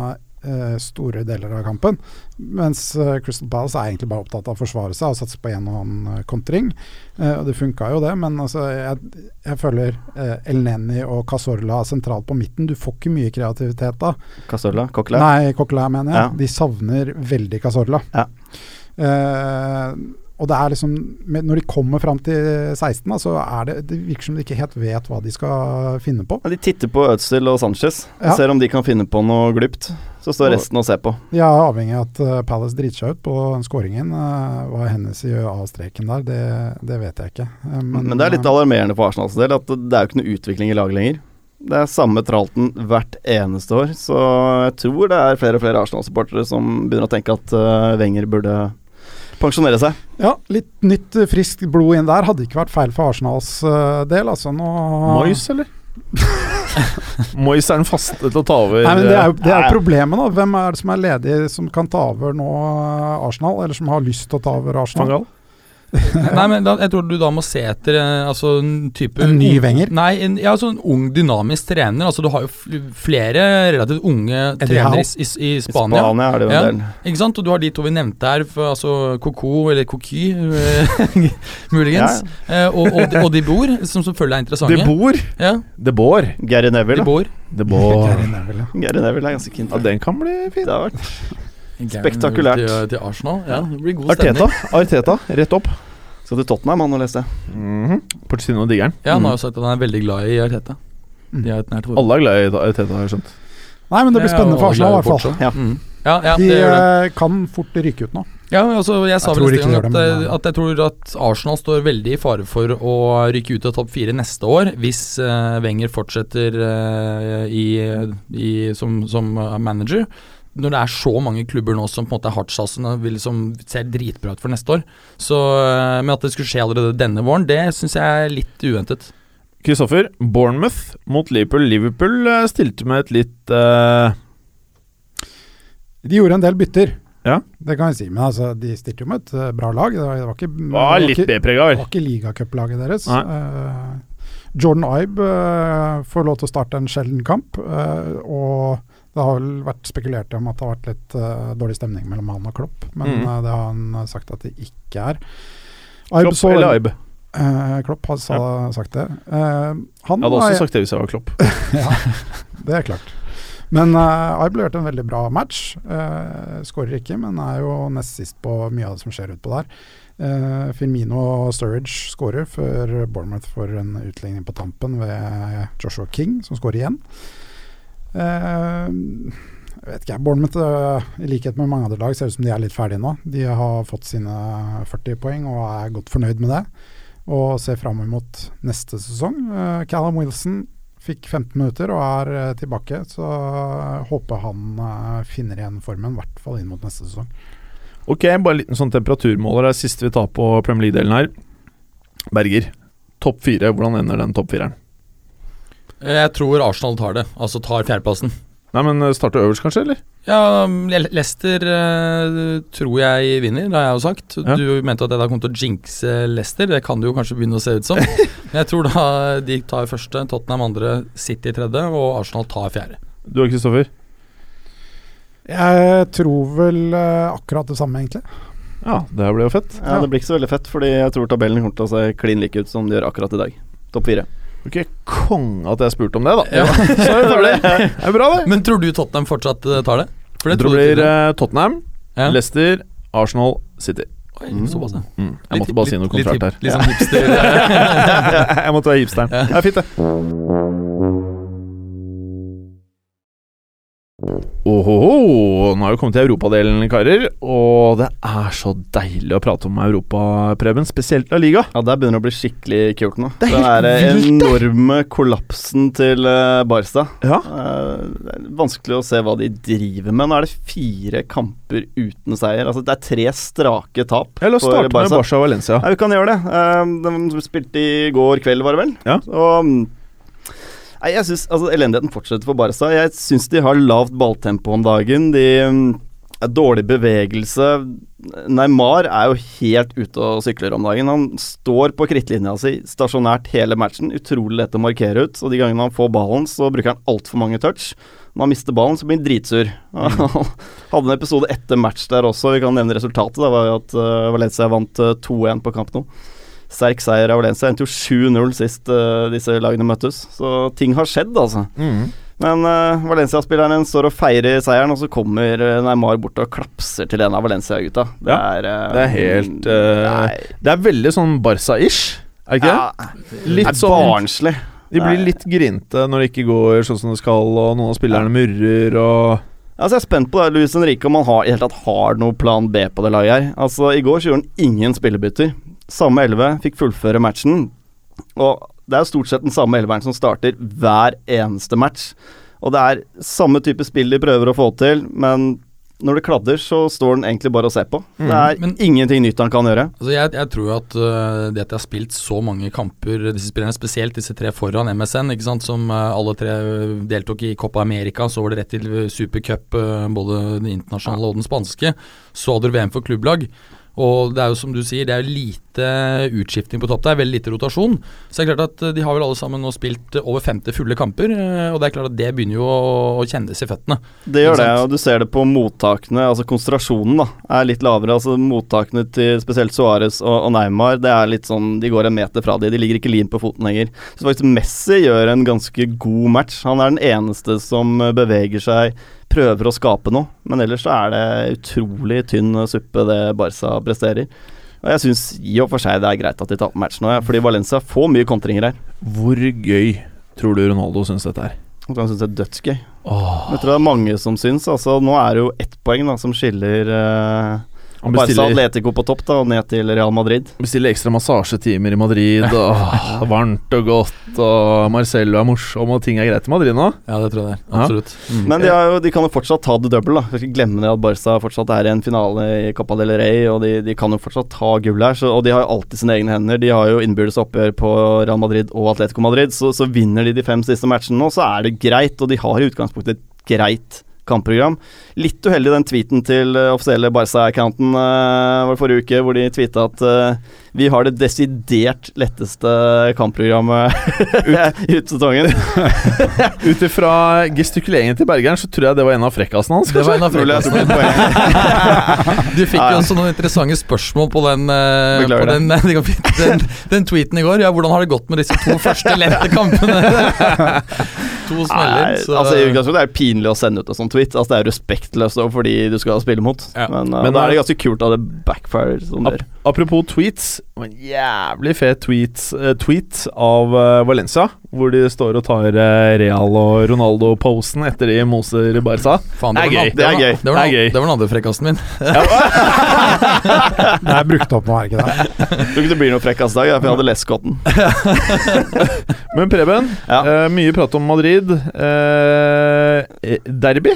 Speaker 5: eh, store deler av kampen. Mens eh, Crystal Palace er egentlig bare opptatt av å forsvare seg og satse på en og annen eh, kontring. Eh, og det funka jo det, men altså, jeg, jeg føler eh, El Neni og Casorla sentralt på midten. Du får ikke mye kreativitet da.
Speaker 4: Casorla? Coquelin.
Speaker 5: Nei, Coquelin mener jeg.
Speaker 4: Ja.
Speaker 5: De savner veldig Casorla.
Speaker 4: Ja.
Speaker 5: Eh, og det er liksom Når de kommer fram til 16, da, så er det Det virker som de ikke helt vet hva de skal finne på.
Speaker 4: Ja, De titter på Ødsel og Sanchez,
Speaker 5: Ja.
Speaker 4: ser om de kan finne på noe glupt. Så står resten og ser på.
Speaker 5: Er avhengig av at eh, Palace driter seg ut på skåringen. Eh, hva hennes gjør av streken der, det, det vet jeg ikke. Men,
Speaker 4: Men, det er litt alarmerende for Arsenals del at det er jo ikke noe utvikling i laget lenger. Det er samme tralten hvert eneste år, så jeg tror det er flere og flere Arsenal-supportere som begynner å tenke at Wenger burde pensjonere seg.
Speaker 5: Ja, litt nytt eh, friskt blod inn der hadde ikke vært feil for Arsenals eh, del. Altså nå
Speaker 3: Moyes, eller? Moyes er den faste til å ta over.
Speaker 5: Nei, men Det er jo det er problemet, da. Hvem er det som er ledig som kan ta over nå eh, Arsenal, eller som har lyst til å ta over
Speaker 3: eh,
Speaker 5: Arsenal?
Speaker 3: Fangal?
Speaker 6: Nei, men da, jeg tror du da må se etter eh, altså, en type
Speaker 5: En ny Wenger?
Speaker 6: Nei, en, ja, altså en ung, dynamisk trener. Altså Du har jo flere relativt unge trenere i, i, i, Spania.
Speaker 4: I
Speaker 6: Spania.
Speaker 4: Er det
Speaker 6: Ja. Ikke sant? Og du har de to vi nevnte her, for, altså Coco, eller Coqui, eh, muligens. Eh, og, og, de- og De Bor, som selvfølgelig er interessante.
Speaker 3: De bor.
Speaker 6: Ja,
Speaker 3: De bor.
Speaker 4: Gary Neville. De
Speaker 6: Boer.
Speaker 3: De bor.
Speaker 5: Gary Neville, ja.
Speaker 4: Gary Neville er ganske keen.
Speaker 3: Ja, den kan bli fin.
Speaker 4: Det har vært Spektakulært.
Speaker 6: Til, til Arsenal. Ja, det blir god
Speaker 3: Arteta,
Speaker 6: stemning.
Speaker 3: Arteta, rett opp.
Speaker 4: Skal til Tottenham, han, nå leste jeg.
Speaker 3: Mm Porcino digger han.
Speaker 6: Ja, Han har jo sagt at han er veldig glad i Arteta.
Speaker 5: Mm.
Speaker 6: De er et nært.
Speaker 3: Alle er glad i Arteta, har jeg skjønt.
Speaker 5: Nei, men det blir spennende for Arsenal, i hvert fall.
Speaker 4: Ja.
Speaker 6: Mm. Ja, ja,
Speaker 5: De
Speaker 6: det gjør det.
Speaker 5: eh, kan fort ryke ut nå.
Speaker 6: Ja, altså, jeg sa vel
Speaker 5: tror
Speaker 6: gang at,
Speaker 5: det,
Speaker 6: eh, at jeg tror at Arsenal står veldig i fare for å rykke ut av topp fire neste år hvis uh, Wenger fortsetter uh, i, i, som, som manager. Når det er så mange klubber nå som på en måte er hardtsatsende og vil liksom ser dritbra ut for neste år. Så eh, Men at det skulle skje allerede denne våren, det syns jeg er litt uventet.
Speaker 3: Kristoffer, Bournemouth mot Liverpool. Liverpool eh, stilte med et litt uh...
Speaker 5: De gjorde en del bytter,
Speaker 3: Ja.
Speaker 5: det kan jeg si. Men altså, de stilte jo med et bra lag. Det var, det var ikke, det
Speaker 3: Var litt
Speaker 5: det var ikke ligacuplaget deres. Eh, Jordan Ibe uh, får lov til å starte en sjelden kamp. eh, og det har vel vært spekulert om at det har vært litt uh, dårlig stemning mellom han og Klopp, men
Speaker 3: mm.
Speaker 5: uh, det har han sagt at det ikke er.
Speaker 3: Klopp
Speaker 5: så-
Speaker 3: eller Aib?
Speaker 5: Uh, Klopp har sa, sagt det. Eh, han
Speaker 3: Jeg hadde
Speaker 5: også
Speaker 3: også sagt det hvis jeg var Klopp.
Speaker 5: ja, det er klart. Men uh, Aib leverte en veldig bra match. Skårer ikke, men er jo nest sist på mye av det som skjer utpå der. Uh, Firmino og Sturridge skårer før Bournemouth får en utligning på tampen ved Joshua King, som skårer igjen. Uh, jeg vet ikke, Bournemouth uh, i likhet med mange andre lag ser ut som de er litt ferdige nå. De har fått sine 40 poeng og er godt fornøyd med det. Og ser fram mot neste sesong. Uh, Callum Wilson fikk 15 minutter og er eh, tilbake, så eh, håper han eh, finner igjen formen, i hvert fall inn mot neste sesong.
Speaker 3: Ok, bare en liten sånn temperaturmåler. Det er siste vi tar på Premier League-delen her. Berger, topp fire. Hvordan ender den topp fireren?
Speaker 6: Jeg tror Arsenal tar det, altså tar fjerdeplassen.
Speaker 3: Nei, men eh, starte øverst, kanskje, eller?
Speaker 6: Ja, Leicester eh, tror jeg vinner, det har jeg jo sagt.
Speaker 3: Ja.
Speaker 6: Du mente at jeg da kom til å jinxe Leicester, det kan det jo kanskje begynne å se ut som. Men jeg tror da de tar første, Tottenham andre, City tredje, og Arsenal tar fjerde.
Speaker 3: Du og Kristoffer?
Speaker 5: Jeg tror vel eh, akkurat det samme, egentlig.
Speaker 3: Ja, det her blir jo fett.
Speaker 4: Ja, Det blir ikke så veldig fett, fordi jeg tror tabellen kommer til å se klin like ut som de gjør akkurat i dag. Topp fire.
Speaker 3: Ok, konge at jeg spurte om det, da.
Speaker 6: Ja.
Speaker 3: Så er. Det er bra, det.
Speaker 6: Men tror du Tottenham fortsatt eh, tar det? For
Speaker 3: Jeg
Speaker 6: det
Speaker 3: tror det blir
Speaker 6: du.
Speaker 3: eh, Tottenham,
Speaker 6: Ja.
Speaker 3: Leicester, Arsenal, City.
Speaker 6: Oi, såpass, ja.
Speaker 3: Mm. Jeg måtte bare si noe
Speaker 6: litt,
Speaker 3: her.
Speaker 6: Litt, litt sånn hipster.
Speaker 3: jeg måtte være hipsteren. Det er fint, det. Ohoho, nå har vi kommet til europadelen, karer. Og det er så deilig å prate om Europa, Preben. Spesielt La Liga.
Speaker 4: Ja, Der begynner det å bli skikkelig kult nå.
Speaker 3: Det er
Speaker 4: Den
Speaker 3: helt vilt, det.
Speaker 4: enorme kollapsen til Barstad. Barca.
Speaker 3: Ja.
Speaker 4: Eh, det er vanskelig å se hva de driver med. Nå er det fire kamper uten seier. Altså Det er tre strake tap
Speaker 3: La oss starte med Barca og Valencia.
Speaker 4: Ja, vi kan gjøre det. Eh, de spilte i går kveld, var det vel?
Speaker 3: Ja.
Speaker 4: Mm, Nei, jeg synes, altså Elendigheten fortsetter for Barca. Jeg syns de har lavt balltempo om dagen. De mm, er dårlig bevegelse. Neymar er jo helt ute og sykler om dagen. Han står på krittlinja si stasjonært hele matchen. Utrolig lett å markere ut. Og de gangene han får ballen, så bruker han altfor mange touch. Når han mister ballen, så blir han dritsur. Han hadde en episode etter match der også. Vi kan nevne resultatet. Det var jo at eh, Valencia vant eh, 2-1 på kamp Nou. Sterk seier av Valencia. Endte jo 7-0 sist uh, disse lagene møttes. Så ting har skjedd, altså.
Speaker 3: Mm.
Speaker 4: Men uh, Valencia-spilleren står og feirer seieren, og så kommer uh, Neymar bort og klapser til en av Valencia-gutta. Det,
Speaker 3: Ja,
Speaker 4: er, eh,
Speaker 3: det er helt,
Speaker 4: uh,
Speaker 3: Det er veldig sånn Barca-ish, er det ikke det?
Speaker 4: ja,
Speaker 3: Litt
Speaker 4: er
Speaker 3: sånn
Speaker 4: barnslig.
Speaker 3: De blir litt grinte når det ikke går sånn som det skal, og noen av spillerne murrer og
Speaker 4: Altså Jeg er spent på det, Luis Henrique om han har, i hele tatt har noe plan B på det laget her. Altså I går så gjorde han ingen spillebytter. Samme elleve, fikk fullføre matchen. Og det er stort sett den samme elveren som starter hver eneste match. Og det er samme type spill de prøver å få til, men når det kladder, så står den egentlig bare og ser på.
Speaker 3: Mm.
Speaker 4: Det er
Speaker 6: Men-
Speaker 4: ingenting nytt han kan gjøre.
Speaker 6: Altså jeg, jeg tror jo at uh, det at jeg har spilt så mange kamper, disse spillerne spesielt disse tre foran MSN, ikke sant, som uh, alle tre øh, deltok i Copa America, så var det rett til supercup, uh, både den internasjonale og den spanske. Så hadde du VM for klubblag. Og det er jo som du sier, det er lite utskifting på topp. Det er veldig lite rotasjon. Så det er klart at øh, de har vel alle sammen nå spilt øh, over 50 fulle kamper, øh, og det er klart at det begynner jo å, kjennes i føttene.
Speaker 4: Det gjør det, og du ser det på mottakene. Altså Konsentrasjonen da er litt lavere. Altså Mottakene til spesielt Suárez og, Neymar Det er litt sånn De går en meter fra de. De ligger ikke lim på foten lenger. Så faktisk Messi gjør en ganske god match. Han er den eneste som eh, beveger seg, prøver å skape noe. Men ellers så er det utrolig tynn suppe det Barca presterer. Og jeg syns i og for seg det er greit at de taper matchen ja, fordi Valencia får mye kontringer her.
Speaker 3: Hvor gøy tror du Ronaldo syns dette er?
Speaker 4: Han syns det er dødsgøy.
Speaker 3: Oh.
Speaker 4: Jeg tror det er mange som syns. Altså, nå er det jo ett poeng da, som skiller eh,
Speaker 3: Han
Speaker 4: Barca
Speaker 3: bestiller,
Speaker 4: Atletico på topp da, og ned til Real Madrid.
Speaker 3: bestiller ekstra massasjetimer i Madrid, og varmt og godt, og Marcello er morsom, og ting er greit i Madrid nå.
Speaker 6: Ja, det tror jeg det er.
Speaker 3: Ja.
Speaker 6: Absolutt. Mm.
Speaker 4: Men de, har jo, de kan jo fortsatt ta det double. da Jeg skal glemme det at Barca fortsatt er i en finale i Copa del Rey, og de, de kan jo fortsatt ta gull her. Så, og de har jo alltid sine egne hender. De har jo innbyrdes oppgjør på Real Madrid og Atletico Madrid, så, så vinner de de fem siste matchene nå, så er det greit. Og de har i utgangspunktet et greit kampprogram. Litt uheldig den tweeten til uh, offisielle Barca-accounten uh, var forrige uke, hvor de tweeta at uh, vi har det desidert letteste kampprogrammet ut sesongen.
Speaker 3: Ut ifra gestikuleringen til Bergeren, så tror jeg det var en av frekkasene hans.
Speaker 6: Det var en av frekkasene. Du fikk jo også noen interessante spørsmål på den, eh, på den, det den, den tweeten i går. Ja, hvordan har det gått med disse to første lette kampene? to smeller.
Speaker 4: Nei,
Speaker 6: Så,
Speaker 4: altså i utgangspunktet er det pinlig å sende ut en sånn tweet. Altså Det er respektløst også fordi du skal spille mot.
Speaker 6: Ja.
Speaker 4: Men, uh,
Speaker 3: Men
Speaker 4: da er
Speaker 3: det-
Speaker 4: det ganske kult at det backfire sånn ap.
Speaker 3: Apropos tweets. En jævlig fet tweet, uh, tweet av uh, Valencia, hvor de står og tar eh, Real og Ronaldo-posen etter de moser Barca.
Speaker 6: faen,
Speaker 3: det er gøy.
Speaker 4: Det er gøy.
Speaker 6: Det var,
Speaker 3: Det
Speaker 6: var den andre frekkasen min.
Speaker 5: Det er brukt opp nå, er det ikke det?
Speaker 4: Tror ikke det blir noe frekkas dag, for jeg hadde lest skotten.
Speaker 3: Men Preben,
Speaker 4: Ja.
Speaker 3: eh, mye prat om Madrid. Eh, eh, derby?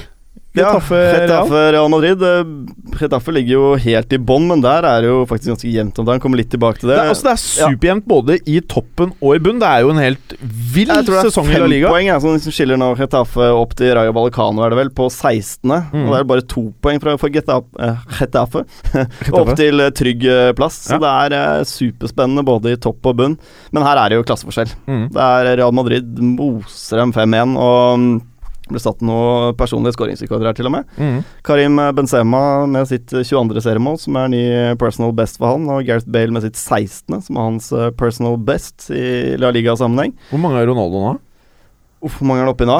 Speaker 4: Ja,
Speaker 3: Getafe Real?
Speaker 4: Getafe Real Madrid. eh, Getafe ligger jo helt i bånn, men der er det jo faktisk ganske jevnt om dagen. Kommer litt tilbake til
Speaker 3: Det
Speaker 4: det.
Speaker 3: er, altså, det er superjevnt både i toppen og i bunn. Det er jo en helt vill
Speaker 4: jeg tror det
Speaker 3: sesong
Speaker 4: er
Speaker 3: i La Liga.
Speaker 4: poeng ja, som liksom skiller nå Getafe opp til Rayo Balcano, er det vel, på 16.
Speaker 3: Mm.
Speaker 4: Og det er bare to poeng fra, for Getafe, eh, Getafe
Speaker 3: Getafe.
Speaker 4: opp til eh, trygg plass. Så
Speaker 3: Ja.
Speaker 4: det er eh, superspennende både i topp og bunn. Men her er det jo klasseforskjell.
Speaker 3: Mm.
Speaker 4: Det er Real Madrid moser dem 5-1, og mm, ble satt noe personlige skåringsrekorder her, til og med.
Speaker 3: Mm.
Speaker 4: Karim Benzema med sitt eh, 22. seriemål, som er ny personal best for han, og Gareth Bale med sitt 16., som er hans eh, personal best i La Liga-sammenheng.
Speaker 3: Hvor mange er Ronaldo nå?
Speaker 4: Uff, hvor mange er han oppi nå?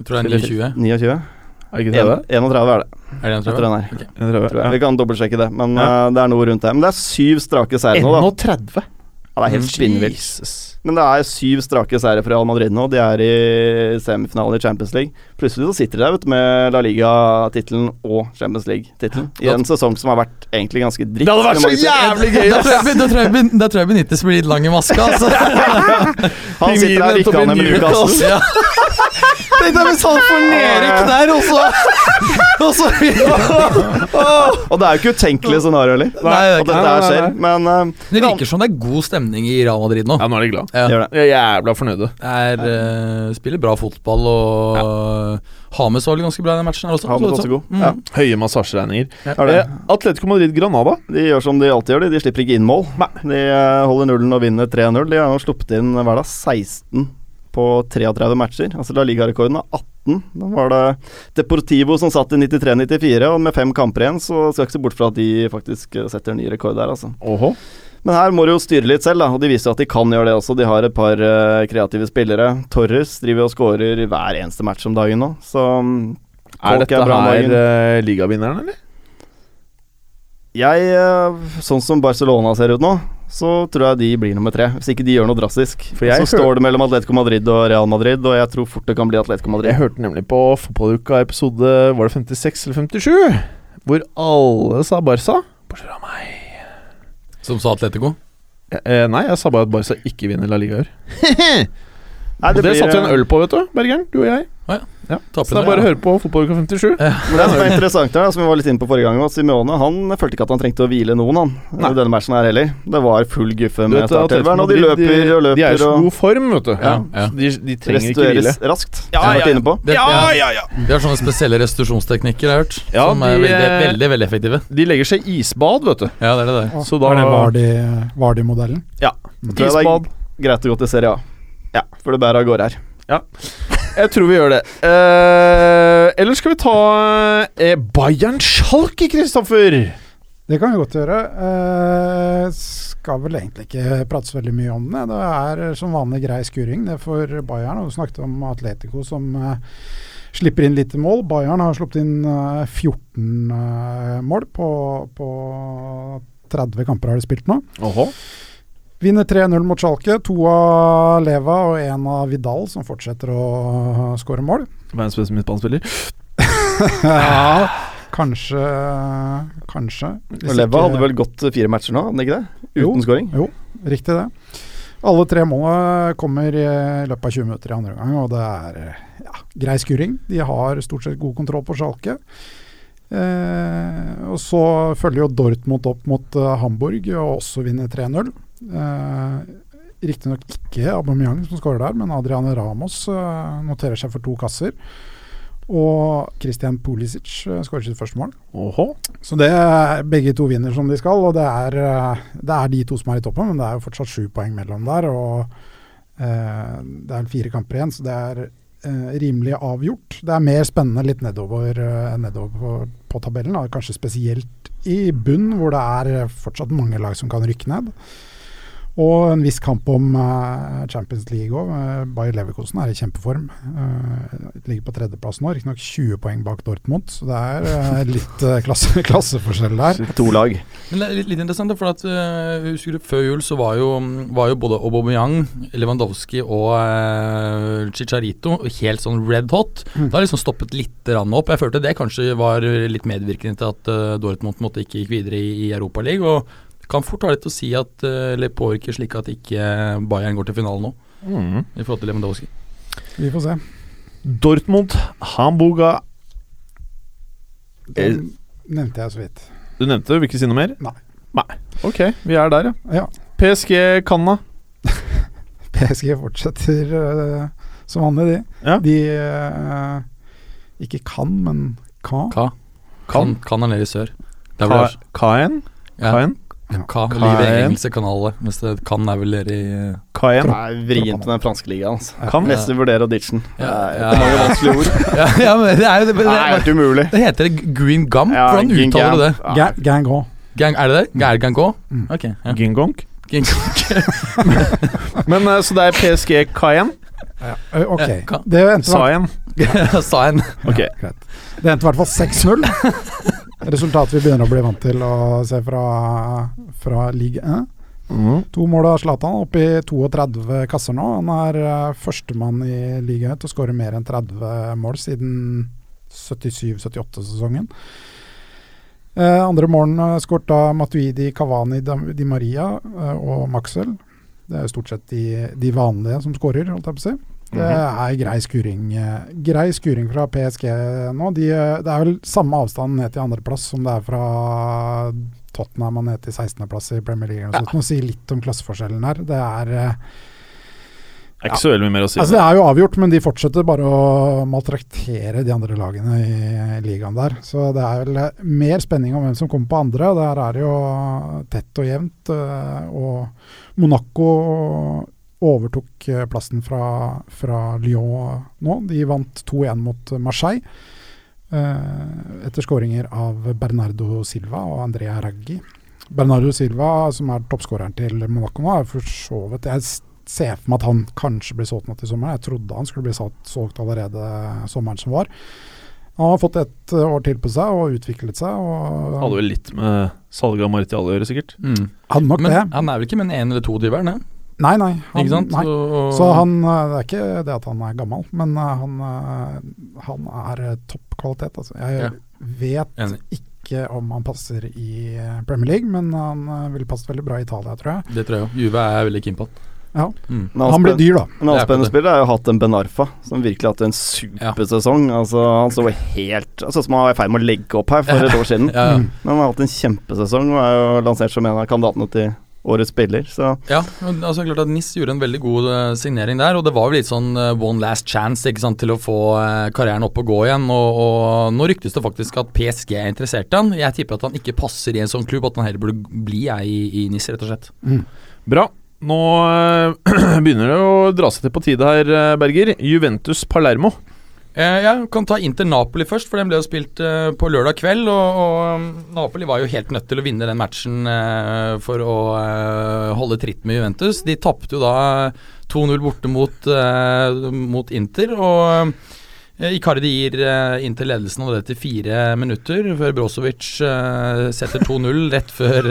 Speaker 6: Jeg tror det er 29.
Speaker 4: 29?
Speaker 3: Er det ikke 30?
Speaker 4: 31 er det,
Speaker 6: Er det en
Speaker 4: etter den her.
Speaker 3: Jeg tror
Speaker 4: Tror jeg. Vi kan dobbeltsjekke det, men
Speaker 3: Ja.
Speaker 4: uh, det er noe rundt det. Men det er syv strake seire nå, da.
Speaker 3: 31?
Speaker 4: Ja, det er helt spinnvilt. Men det er syv strake seire for Real Madrid nå. De er i semifinalen i Champions League. Plutselig så sitter de der vet med La Liga-tittelen og Champions League-tittelen i en sesong som har vært egentlig ganske dritt.
Speaker 3: Det hadde vært så jævlig gøy!
Speaker 6: Da tror jeg, da tror jeg Benitez blir litt lang i maska. Altså.
Speaker 4: Han sitter der ikke han med Newcastle.
Speaker 6: Ja. Tenk deg hvis han får nedrykk der, og så, og så
Speaker 4: Og det er jo ikke utenkelig scenario heller.
Speaker 6: Nei, det er
Speaker 4: At dette her skjer. Men uh,
Speaker 6: Det virker som det er god stemning i Real Madrid nå.
Speaker 3: Ja, nå er de glad.
Speaker 6: Ja.
Speaker 3: De er jævla fornøyde.
Speaker 6: Er, uh, spiller bra fotball og Hames var vel ganske bra i den matchen her også.
Speaker 4: Hames
Speaker 6: så
Speaker 4: også god.
Speaker 6: Mm.
Speaker 4: Ja.
Speaker 3: Høye massasjeregninger.
Speaker 4: Ja.
Speaker 3: Eh, Atletico Madrid-Granada.
Speaker 4: De gjør som de alltid gjør, de. De slipper ikke inn mål. Nei. De eh, holder nullen og vinner 3-0. De har sluppet inn hver dag 16 på 33 matcher. Altså La Liga-rekorden er 18. Da var det Deportivo som satt i 93-94, og med fem kamper igjen så skal jeg ikke se bort fra at de faktisk setter en ny rekord der, altså.
Speaker 3: Oho.
Speaker 4: Men her må de jo styre litt selv, da, og de viser at de kan gjøre det også. De har et par uh, kreative spillere. Torres driver og skårer hver eneste match om dagen nå, så um,
Speaker 3: Er dette
Speaker 4: er
Speaker 3: her uh, ligavinneren, eller?
Speaker 4: Jeg, uh, sånn som Barcelona ser ut nå, så tror jeg de blir nummer tre. Hvis ikke de gjør noe drastisk.
Speaker 3: For jeg
Speaker 4: så står det mellom Atletico Madrid og Real Madrid, og jeg tror fort det kan bli Atletico Madrid.
Speaker 3: Jeg hørte nemlig på fotballuka episode Var det 56 eller 57? Hvor alle sa Barca. Bortsett fra meg.
Speaker 6: Som sa Atletico.
Speaker 3: Eh, nei, jeg sa bare at Barca ikke vinner La Liga i år.
Speaker 4: Nei,
Speaker 3: det
Speaker 4: blir,
Speaker 3: satte vi en
Speaker 4: eh,
Speaker 3: øl på, vet du. Bergeren, du og jeg.
Speaker 6: Å ja.
Speaker 3: Ja. Så det er bare å
Speaker 6: ja.
Speaker 3: høre på fotballuka 57.
Speaker 4: Men det som er interessant her, som vi var litt inne på forrige gang, var at Simeone han følte ikke at han trengte å hvile noen, han.
Speaker 3: Nei.
Speaker 4: I denne matchen her heller. Det var full guffe med startelveren, og de løper og løper
Speaker 3: De er i så god form, vet du.
Speaker 6: Ja, ja.
Speaker 3: De, de trenger ikke hvile.
Speaker 4: raskt,
Speaker 3: Ja,
Speaker 4: som vi har
Speaker 3: ja,
Speaker 4: vært inne på.
Speaker 6: Det,
Speaker 3: Ja,
Speaker 6: ja.
Speaker 3: ja, ja!
Speaker 6: De har sånne spesielle restitusjonsteknikker, jeg har hørt.
Speaker 3: Ja,
Speaker 6: som er
Speaker 3: de,
Speaker 6: veldig,
Speaker 3: eh,
Speaker 6: veldig veldig effektive.
Speaker 3: De legger seg isbad, vet du.
Speaker 6: Ja, det er det der.
Speaker 3: Så da-
Speaker 5: var det Vardy- Vardy-modellen?
Speaker 3: Ja.
Speaker 4: Er
Speaker 3: Isbad.
Speaker 4: greit å gå til Serie A. Ja, for det bærer av gårde her.
Speaker 3: Jeg tror vi gjør det. Uh, eller skal vi ta uh, Bayern Schalke, Kristoffer?
Speaker 5: Det kan vi godt gjøre. Uh, skal vel egentlig ikke prate så veldig mye om det. Det er som vanlig grei skuring det for Bayern. Og du snakket om Atletico som slipper inn lite mål. Bayern har sluppet inn eh, 14 eh, mål på, på 30 kamper har de spilt nå.
Speaker 3: Oho.
Speaker 5: Vinner 3-0 mot Schalke. To av Leva og én av Vidal som fortsetter å skåre mål.
Speaker 3: Verdens beste midtbanespiller.
Speaker 5: ja, Kanskje Kanskje. Hvis
Speaker 4: Og Leva
Speaker 5: ikke-
Speaker 4: hadde vel gått fire matcher nå, hadde ikke det? Uten skåring?
Speaker 5: Jo, riktig det. Alle tre målene kommer i løpet av 20 minutter i andre omgang, og det er ja, grei skuring. De har stort sett god kontroll på Schalke. Eh, og så følger jo Dortmund opp mot eh, Hamburg og også vinner 3-0. Eh, Riktignok ikke Aubameyang som skårer der, men Adriane Ramos eh, noterer seg for to kasser. Og Christian Pulisic eh, skårer sitt første mål.
Speaker 3: Oho.
Speaker 5: Så det er begge to vinner som de skal, og det er, eh, det er de to som er i toppen, men det er jo fortsatt sju poeng mellom der. Og eh, det er fire kamper igjen, så det er eh, rimelig avgjort. Det er mer spennende litt nedover, nedover på, på tabellen, da. kanskje spesielt i bunn, hvor det er fortsatt mange lag som kan rykke ned. Og en viss kamp om eh, Champions League òg. Bayer Leverkosen er i kjempeform. Uh, ligger på tredjeplass nå, riktignok 20 poeng bak Dortmund, så det er eh, litt eh, klasse, klasseforskjell der.
Speaker 4: To lag.
Speaker 6: Men det er litt, litt interessant, for at uh, husker du Før jul så var jo, var jo både Aubameyang, Lewandowski og uh, Chicharito helt sånn red hot.
Speaker 5: Mm.
Speaker 6: Det har liksom stoppet litt rann opp. Jeg følte det kanskje var litt medvirkende til at uh, Dortmund måtte ikke gikk videre i, i Europaligaen. Kan fort ha litt å si at uh, eller påvirker slik at ikke Bayern går til finalen nå,
Speaker 3: Mm.
Speaker 6: i forhold til Lewandowski.
Speaker 5: Vi får se.
Speaker 3: Dortmund, Hamburga
Speaker 5: Den nevnte jeg så vidt.
Speaker 3: Du nevnte det, vil ikke si noe mer?
Speaker 5: Nei.
Speaker 3: Nei. Ok, vi er der, ja.
Speaker 5: Ja.
Speaker 3: PSG Canna.
Speaker 5: PSG fortsetter uh, som vanlig, de.
Speaker 3: Ja.
Speaker 5: De uh, ikke kan, men ka.
Speaker 6: Ka. Kan, kan er nede i sør.
Speaker 3: Kaen?
Speaker 6: ja.
Speaker 3: Kaen?
Speaker 6: Ka.
Speaker 3: Ka-
Speaker 6: Livet i engelske kanaler. Mens det kan er vel dere i
Speaker 3: Kaen?
Speaker 4: Det er vrient med den franske ligaen. Altså.
Speaker 3: Kan?
Speaker 4: nesten vurdere å ditche den. Det
Speaker 6: Ja,
Speaker 4: er
Speaker 6: ja.
Speaker 4: det er mange vanskelige ord.
Speaker 6: ja, ja, men det er jo det,
Speaker 4: Det er helt umulig.
Speaker 6: det heter det green gum.
Speaker 4: Ja,
Speaker 6: Hvordan uttaler du det?
Speaker 4: Ja.
Speaker 5: Ga Gango.
Speaker 6: Gang, er det det? Gang, gang gå?
Speaker 5: Mm.
Speaker 6: Ok. Ja.
Speaker 3: Gingonk? Men eh, Så det er PSG Kaen?
Speaker 6: Ja, ok.
Speaker 5: Det endte,
Speaker 3: Saen?
Speaker 6: Sa en.
Speaker 3: Ok.
Speaker 5: det endte i hvert fall 6-0. Resultat vi begynner å bli vant til å se fra, fra Ligue 1.
Speaker 3: Mm.
Speaker 5: To mål av Zlatan, opp i 32 kasser nå. Han er uh, førstemann i ligaen til å skåre mer enn 30 mål siden 77-78-sesongen. Uh, andre målene uh, skåret av Matuidi, Cavani, Di Maria eh, og Maxel. Det er jo stort sett de, de vanlige som skårer, holdt jeg på å si. Det er grei skuring, eh, grei skuring fra PSG nå. De, eh, det er vel samme avstand ned til andreplass som det er fra Tottenham og ned til 16.-plass i Premier League. Ja. Nå sier litt om klasseforskjellen her. Det er, eh,
Speaker 3: Det er ikke så veldig mye mer å si.
Speaker 5: altså det er jo avgjort, men de fortsetter bare å maltraktere de andre lagene i ligaen der. Så det er vel mer spenning om hvem som kommer på andre. Der er det jo tett og jevnt. Og Monaco overtok eh, plassen fra, fra Lyon nå. De vant 2-1 mot Marseille. eh, Etter skåringer av Bernardo Silva og Andrea Raggi. Bernardo Silva, som er toppskåreren til Monaco nå, er for så vidt Jeg ser for meg at han kanskje blir solgt nå til sommeren. Jeg trodde han skulle bli solgt, allerede sommeren som var. Han har fått et eh, år til på seg og utviklet seg. Og
Speaker 3: Hadde vel litt med salget av Martial å gjøre, sikkert.
Speaker 6: Mm.
Speaker 5: hadde nok
Speaker 6: Men
Speaker 5: det.
Speaker 6: han er vel ikke med en eller to driveren, det?
Speaker 5: Nei, nei. Han,
Speaker 6: Ikke sant?
Speaker 5: nei. Så han, eh, det er ikke det at han er gammel, men eh, han, eh, han er topp toppkvalitet. Altså. Jeg
Speaker 6: Ja.
Speaker 5: vet
Speaker 6: Enig.
Speaker 5: ikke om han passer i Premier League, men han ville vil passe veldig bra i Italia, tror jeg.
Speaker 6: Det tror jeg òg. Juve er veldig keen på han.
Speaker 5: Ja.
Speaker 6: Mm.
Speaker 5: Han blir dyr, da.
Speaker 4: En annen
Speaker 6: er
Speaker 4: spennende spiller er jo hatt en Ben Arfa, som virkelig har hatt en supersesong. Altså, han så helt Altså som han var i ferd med å legge opp her for et år siden.
Speaker 6: Ja, ja.
Speaker 4: Men han har hatt en kjempesesong og er jo lansert som en av kandidatene til årets spiller. Så
Speaker 6: Ja, altså klart at NIS gjorde en veldig god eh, signering der, og det var vel litt sånn eh, one last chance ikke sant, til å få eh, karrieren opp og gå igjen. Og, og Nå ryktes det faktisk at PSG er interessert i han. Jeg tipper at han ikke passer i en sånn klubb, at han heller burde bli i, i NIS, rett og slett.
Speaker 3: Bra. Nå begynner det å dra seg til på tide her, Berger. Juventus Palermo.
Speaker 6: Eh, jeg kan ta Inter Napoli først, for den ble jo spilt eh, på lørdag kveld. Og, og um, Napoli var jo helt nødt til å vinne den matchen eh, for å holde tritt med Juventus. De tapte jo da 2-0 borte mot, mot Inter. og Icardi gir Inter ledelsen av det til fire minutter, før Brozovic setter 2-0 rett før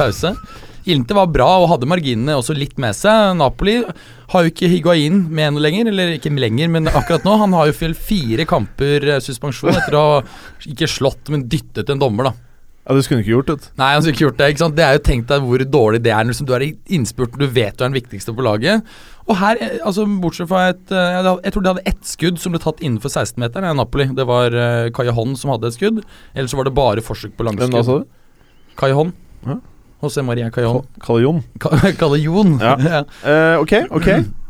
Speaker 6: pause. Inter var bra og hadde marginene også litt med seg. Napoli har jo ikke Higuain med noe lenger, eller ikke lenger, men akkurat nå. Han har jo fire kamper eh, suspensjon etter å ha ikke slått, men dyttet en dommer, da.
Speaker 3: Ja, det skulle hun ikke gjort, Det.
Speaker 6: Nei, han skulle ikke gjort det. ikke sant? Det er jo Tenk deg hvor dårlig det er. Liksom, du er i innspurten, du vet du er den viktigste på laget. Og her, eh, altså bortsett fra et eh, Jeg tror de hadde ett skudd som ble tatt innenfor 16-meteren i Napoli. Det var uh, som hadde et skudd. Ellers så var det bare forsøk på
Speaker 3: Hvem da, sa
Speaker 6: langskudd.
Speaker 3: du?
Speaker 6: Kajahan.
Speaker 3: Ja.
Speaker 6: José Maria.
Speaker 3: Kalle Jon.
Speaker 6: Kalle
Speaker 3: Ja. Uh, ok, ok.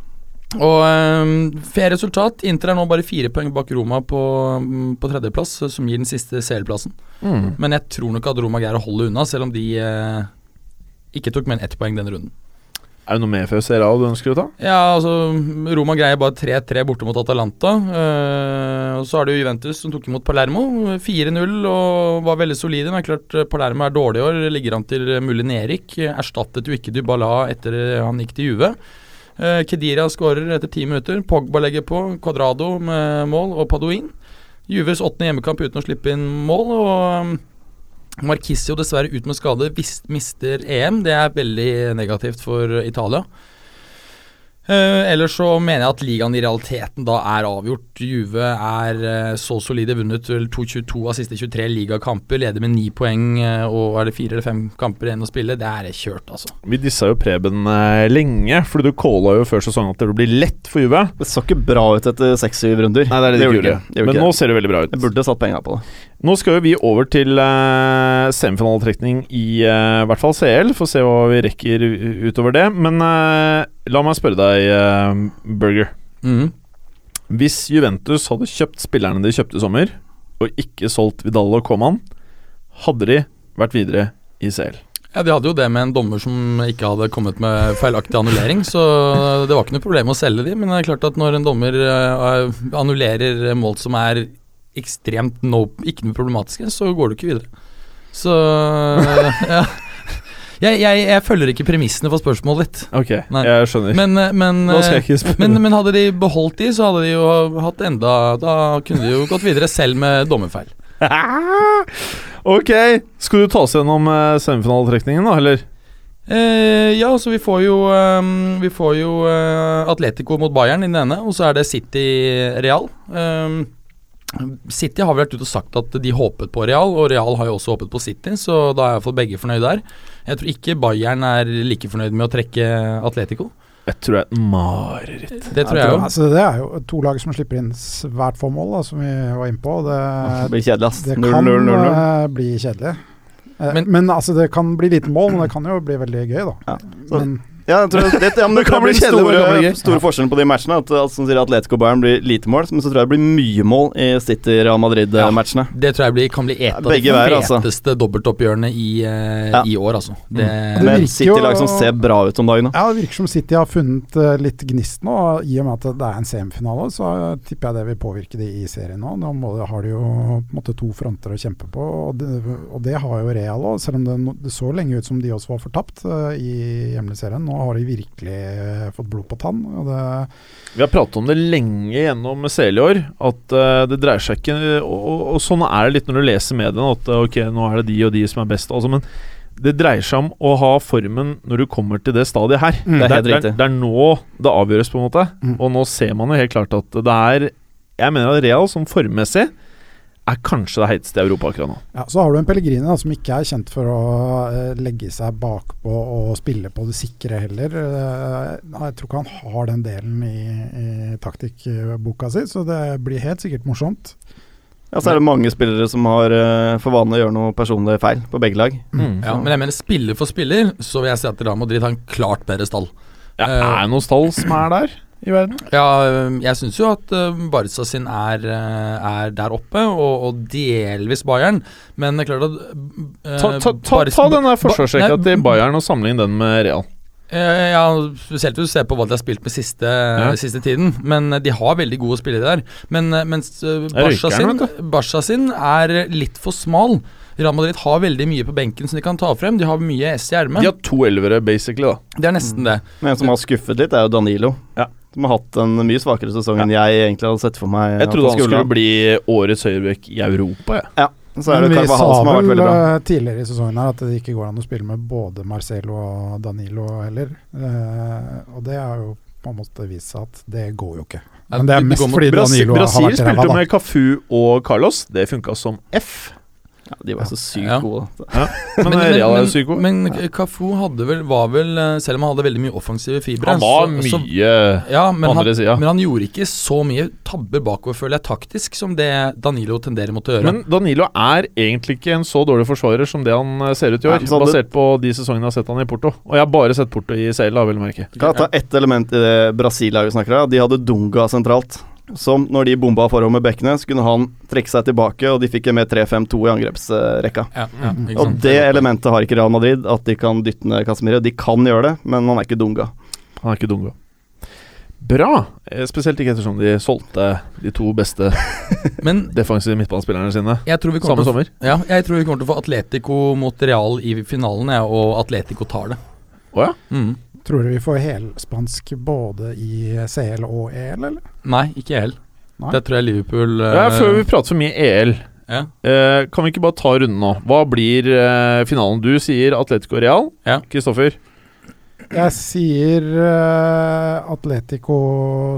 Speaker 6: Og um, fair resultat. Inter er nå bare fire poeng bak Roma på, um, på tredjeplass, som gir den siste CL-plassen.
Speaker 3: Mm.
Speaker 6: Men jeg tror nok at Roma greier å holde unna, selv om de uh, ikke tok mer enn ett poeng denne runden.
Speaker 3: Er det noe mer fra Serie A du ønsker å ta?
Speaker 6: Ja, altså Roma greier bare 3-3 borte mot Atalanta. Eh, og Så det jo Juventus som tok imot Palermo. 4-0 og var veldig solide. Men klart eh, Palermo er dårlig i år. Ligger an til mulig nedrykk. Erstattet jo ikke Dybala etter han gikk til Juve. Eh, Kedira skårer etter ti minutter. Pogba legger på. Cuadrado med mål og Padoin. Juves åttende hjemmekamp uten å slippe inn mål. Og Marquisio dessverre ut med skade, vis- mister EM. Det er veldig negativt for Italia. Uh, ellers så mener jeg at ligaen i realiteten da er avgjort. Juve er uh, så solide, vunnet vel 2-22 av siste 23 ligakamper, leder med ni poeng uh, og er det fire eller fem kamper igjen å spille. Det er kjørt, altså.
Speaker 3: Vi dissa jo Preben lenge, fordi du calla jo før sesongen at det blir lett for Juve.
Speaker 4: Det så ikke bra ut etter seks-syv runder.
Speaker 3: Nei, det er det det,
Speaker 4: gjorde
Speaker 3: gjorde.
Speaker 4: Det gjorde
Speaker 3: Men
Speaker 4: ikke
Speaker 3: nå ser det veldig bra ut.
Speaker 4: Jeg burde satt penga på det.
Speaker 3: Nå skal jo vi over til uh, semifinaletrekning i uh, hvert fall CL, for å se hva vi rekker utover det. Men uh, la meg spørre deg, eh, Burger.
Speaker 6: Mhm.
Speaker 3: Hvis Juventus hadde kjøpt spillerne de kjøpte i sommer, og ikke solgt Vidal og Coman, hadde de vært videre i CL?
Speaker 6: Ja, De hadde jo det med en dommer som ikke hadde kommet med feilaktig annullering, så det var ikke noe problem å selge de, men det er klart at når en dommer eh, annullerer mål som er ekstremt no, ikke noe problematiske, så går du ikke videre. Så ja. Jeg, jeg, jeg følger ikke premissene for spørsmålet ditt.
Speaker 3: Ok,
Speaker 6: Nei.
Speaker 3: jeg skjønner.
Speaker 6: Men, eh, men,
Speaker 3: Nå skal jeg
Speaker 6: eh,
Speaker 3: ikke spørre.
Speaker 6: men, men hadde de beholdt de, så hadde de jo hatt enda Da kunne de jo gått videre selv med dommerfeil.
Speaker 3: ok, skal du ta oss gjennom uh, semifinaletrekningen, da, eller?
Speaker 6: Eh, ja, så vi får jo um, Vi får jo uh, Atletico mot Bayern i den ene, og så er det City Real. Ehm, City har vel vært ute og sagt at de håpet på Real, og Real har jo også håpet på City, så da er iallfall begge fornøyd der. Jeg tror ikke Bayern er like fornøyd med å trekke Atletico.
Speaker 3: Jeg tror det er et mareritt.
Speaker 6: Det tror jeg jo.
Speaker 5: Altså, det er jo to lag som slipper inn svært få mål, da, som vi var inne på. Det,
Speaker 4: Det blir kjedelig, ass.
Speaker 5: det
Speaker 4: 0-0-0-0.
Speaker 5: kan eh, bli kjedelig. Eh,
Speaker 6: Men-
Speaker 5: men, altså, det kan bli lite mål, men det kan jo bli veldig gøy, da.
Speaker 4: Ja, så-
Speaker 5: Men
Speaker 4: Ja, jeg tror det, ja, men det,
Speaker 3: kan
Speaker 4: bli store, store forskjellen på de matchene. At, at som sier Atletico Bayern blir lite mål, men så tror jeg det blir mye mål i City-Real Madrid-matchene.
Speaker 6: Det tror jeg blir, kan bli et av de
Speaker 4: altså.
Speaker 6: feteste dobbeltoppgjørene i, eh,
Speaker 4: Ja.
Speaker 6: i år, altså. Det,
Speaker 5: mm.
Speaker 4: Med City-lag som ser bra ut om dagen. da.
Speaker 5: ja, det virker som City har funnet eh, litt gnist nå. I og med at det er en semifinale, så tipper jeg det vil påvirke de i serien nå. Nå må, har de jo på en måte to fronter å kjempe på, og det, og det har jo Real òg. Selv om det, det så lenge ut som de også var fortapt uh, i hjemlige serien. Nå har de virkelig eh, fått blod på tann. Og det,
Speaker 3: Vi har pratet om det lenge gjennom CL i år, at uh, det dreier seg ikke og, og, og sånn er det litt når du leser mediene, at eh, ok, nå er det de og de som er best, altså, men det dreier seg om å ha formen når du kommer til det stadiet her.
Speaker 5: Mm.
Speaker 4: Det er helt
Speaker 3: det,
Speaker 4: riktig.
Speaker 3: det er nå det avgjøres, på en måte.
Speaker 5: Mm.
Speaker 3: Og nå ser man jo helt klart at det er Jeg mener at Real som formmessig er kanskje det heiteste i Europa akkurat nå.
Speaker 5: Ja, Så har du en Pellegrini da, som ikke er kjent for å eh, legge seg bakpå og spille på det sikre heller. Eh, jeg tror ikke han har den delen i, i taktikkboka si, så det blir helt sikkert morsomt.
Speaker 4: Ja, så er det mange spillere som har eh, for vane å gjøre noe personlig feil på begge lag.
Speaker 3: Mm.
Speaker 6: ja, men jeg mener spiller for spiller, så vil jeg si at Real Madrid har en klart bedre stall.
Speaker 3: Ja, er det noen stall som er der i verden?
Speaker 6: Ja, øh, jeg syns jo at øh, Barca sin er, øh, er der oppe, og, og delvis Bayern, men det er klart at øh,
Speaker 3: Ta, ta, ta,
Speaker 6: Barca-
Speaker 3: ta den der
Speaker 6: Ba-
Speaker 3: forsvarsrekka til Bayern og sammenlign den med Real.
Speaker 6: Eh, Ja, spesielt hvis du ser på hva de har spilt med siste,
Speaker 3: Ja.
Speaker 6: siste tiden. Men eh, de har veldig gode spillere der. Men eh, mens eh, Barca sin, Barca sin er litt for smal. Real Madrid har veldig mye på benken som de kan ta frem. De har mye S i
Speaker 3: De har to elvere, basically, da.
Speaker 6: Det er nesten det.
Speaker 4: Men en som har skuffet litt, er jo Danilo.
Speaker 3: Ja.
Speaker 4: Som har hatt en mye svakere sesong enn jeg egentlig hadde sett for meg.
Speaker 3: Jeg trodde han skulle bli årets høyrebekk i Europa, jeg.
Speaker 4: Så er
Speaker 5: Men
Speaker 4: det
Speaker 5: vi sa vel eh, tidligere i sesongen her at det ikke går an å spille med både Marcelo og Danilo heller. Eh, og det har jo på en måte vist seg at det går jo ikke. Men det er mest fordi Danilo
Speaker 3: Brasil,
Speaker 5: har
Speaker 3: vært
Speaker 5: ræva,
Speaker 3: Brasil
Speaker 5: spilte
Speaker 3: med Cafu og Carlos. Det funka som F.
Speaker 4: Ja, de var så sykt
Speaker 6: Ja.
Speaker 4: gode.
Speaker 3: Men, men, men, sykt god.
Speaker 6: men Cafu hadde vel, var vel eh, Selv om han hadde veldig mye offensive fibre
Speaker 3: Han var
Speaker 6: så- så-
Speaker 3: mye
Speaker 6: ja, men
Speaker 3: andre sida.
Speaker 6: men han gjorde ikke så mye tabber bakover, føler jeg, taktisk, som det Danilo tenderer mot å gjøre.
Speaker 3: Men Danilo er egentlig ikke en så dårlig forsvarer som det han eh, ser ut i år,
Speaker 4: Nei, hadde-
Speaker 3: basert på de sesongene jeg har sett han i Porto. Og jeg har bare sett Porto i CL, da, vel merke.
Speaker 4: Kan jeg ta ett element i det Brasil-laget snakker om? De hadde Dunga sentralt. Som når de bomba forover med bekkene, så kunne han trekke seg tilbake, og de fikk en med 3-5-2 i angrepsrekka.
Speaker 6: ja, ja,
Speaker 4: Og det elementet har ikke Real Madrid, at de kan dytte ned Casemiro. De kan gjøre det, men han er ikke Dunga.
Speaker 3: Han er ikke dunga. Bra! Eh, Spesielt ikke ettersom de solgte de to beste
Speaker 6: Men
Speaker 3: defensive midtbanespillerne sine samme sommer.
Speaker 6: ja, jeg tror vi kommer til å få Atletico mot Real i finalen, ja, og Atletico tar det.
Speaker 3: Å ja?
Speaker 6: Mm.
Speaker 5: Tror du vi får helspansk både i CL og EL, eller?
Speaker 6: Nei, ikke EL.
Speaker 5: Nei.
Speaker 6: Det tror jeg Liverpool uh,
Speaker 3: ja før vi prater for mye EL,
Speaker 6: ja.
Speaker 3: uh, kan vi ikke bare ta runden nå? Hva blir uh, finalen? Du sier Atletico Real.
Speaker 6: Ja.
Speaker 3: Kristoffer?
Speaker 5: Jeg sier eh, Atletico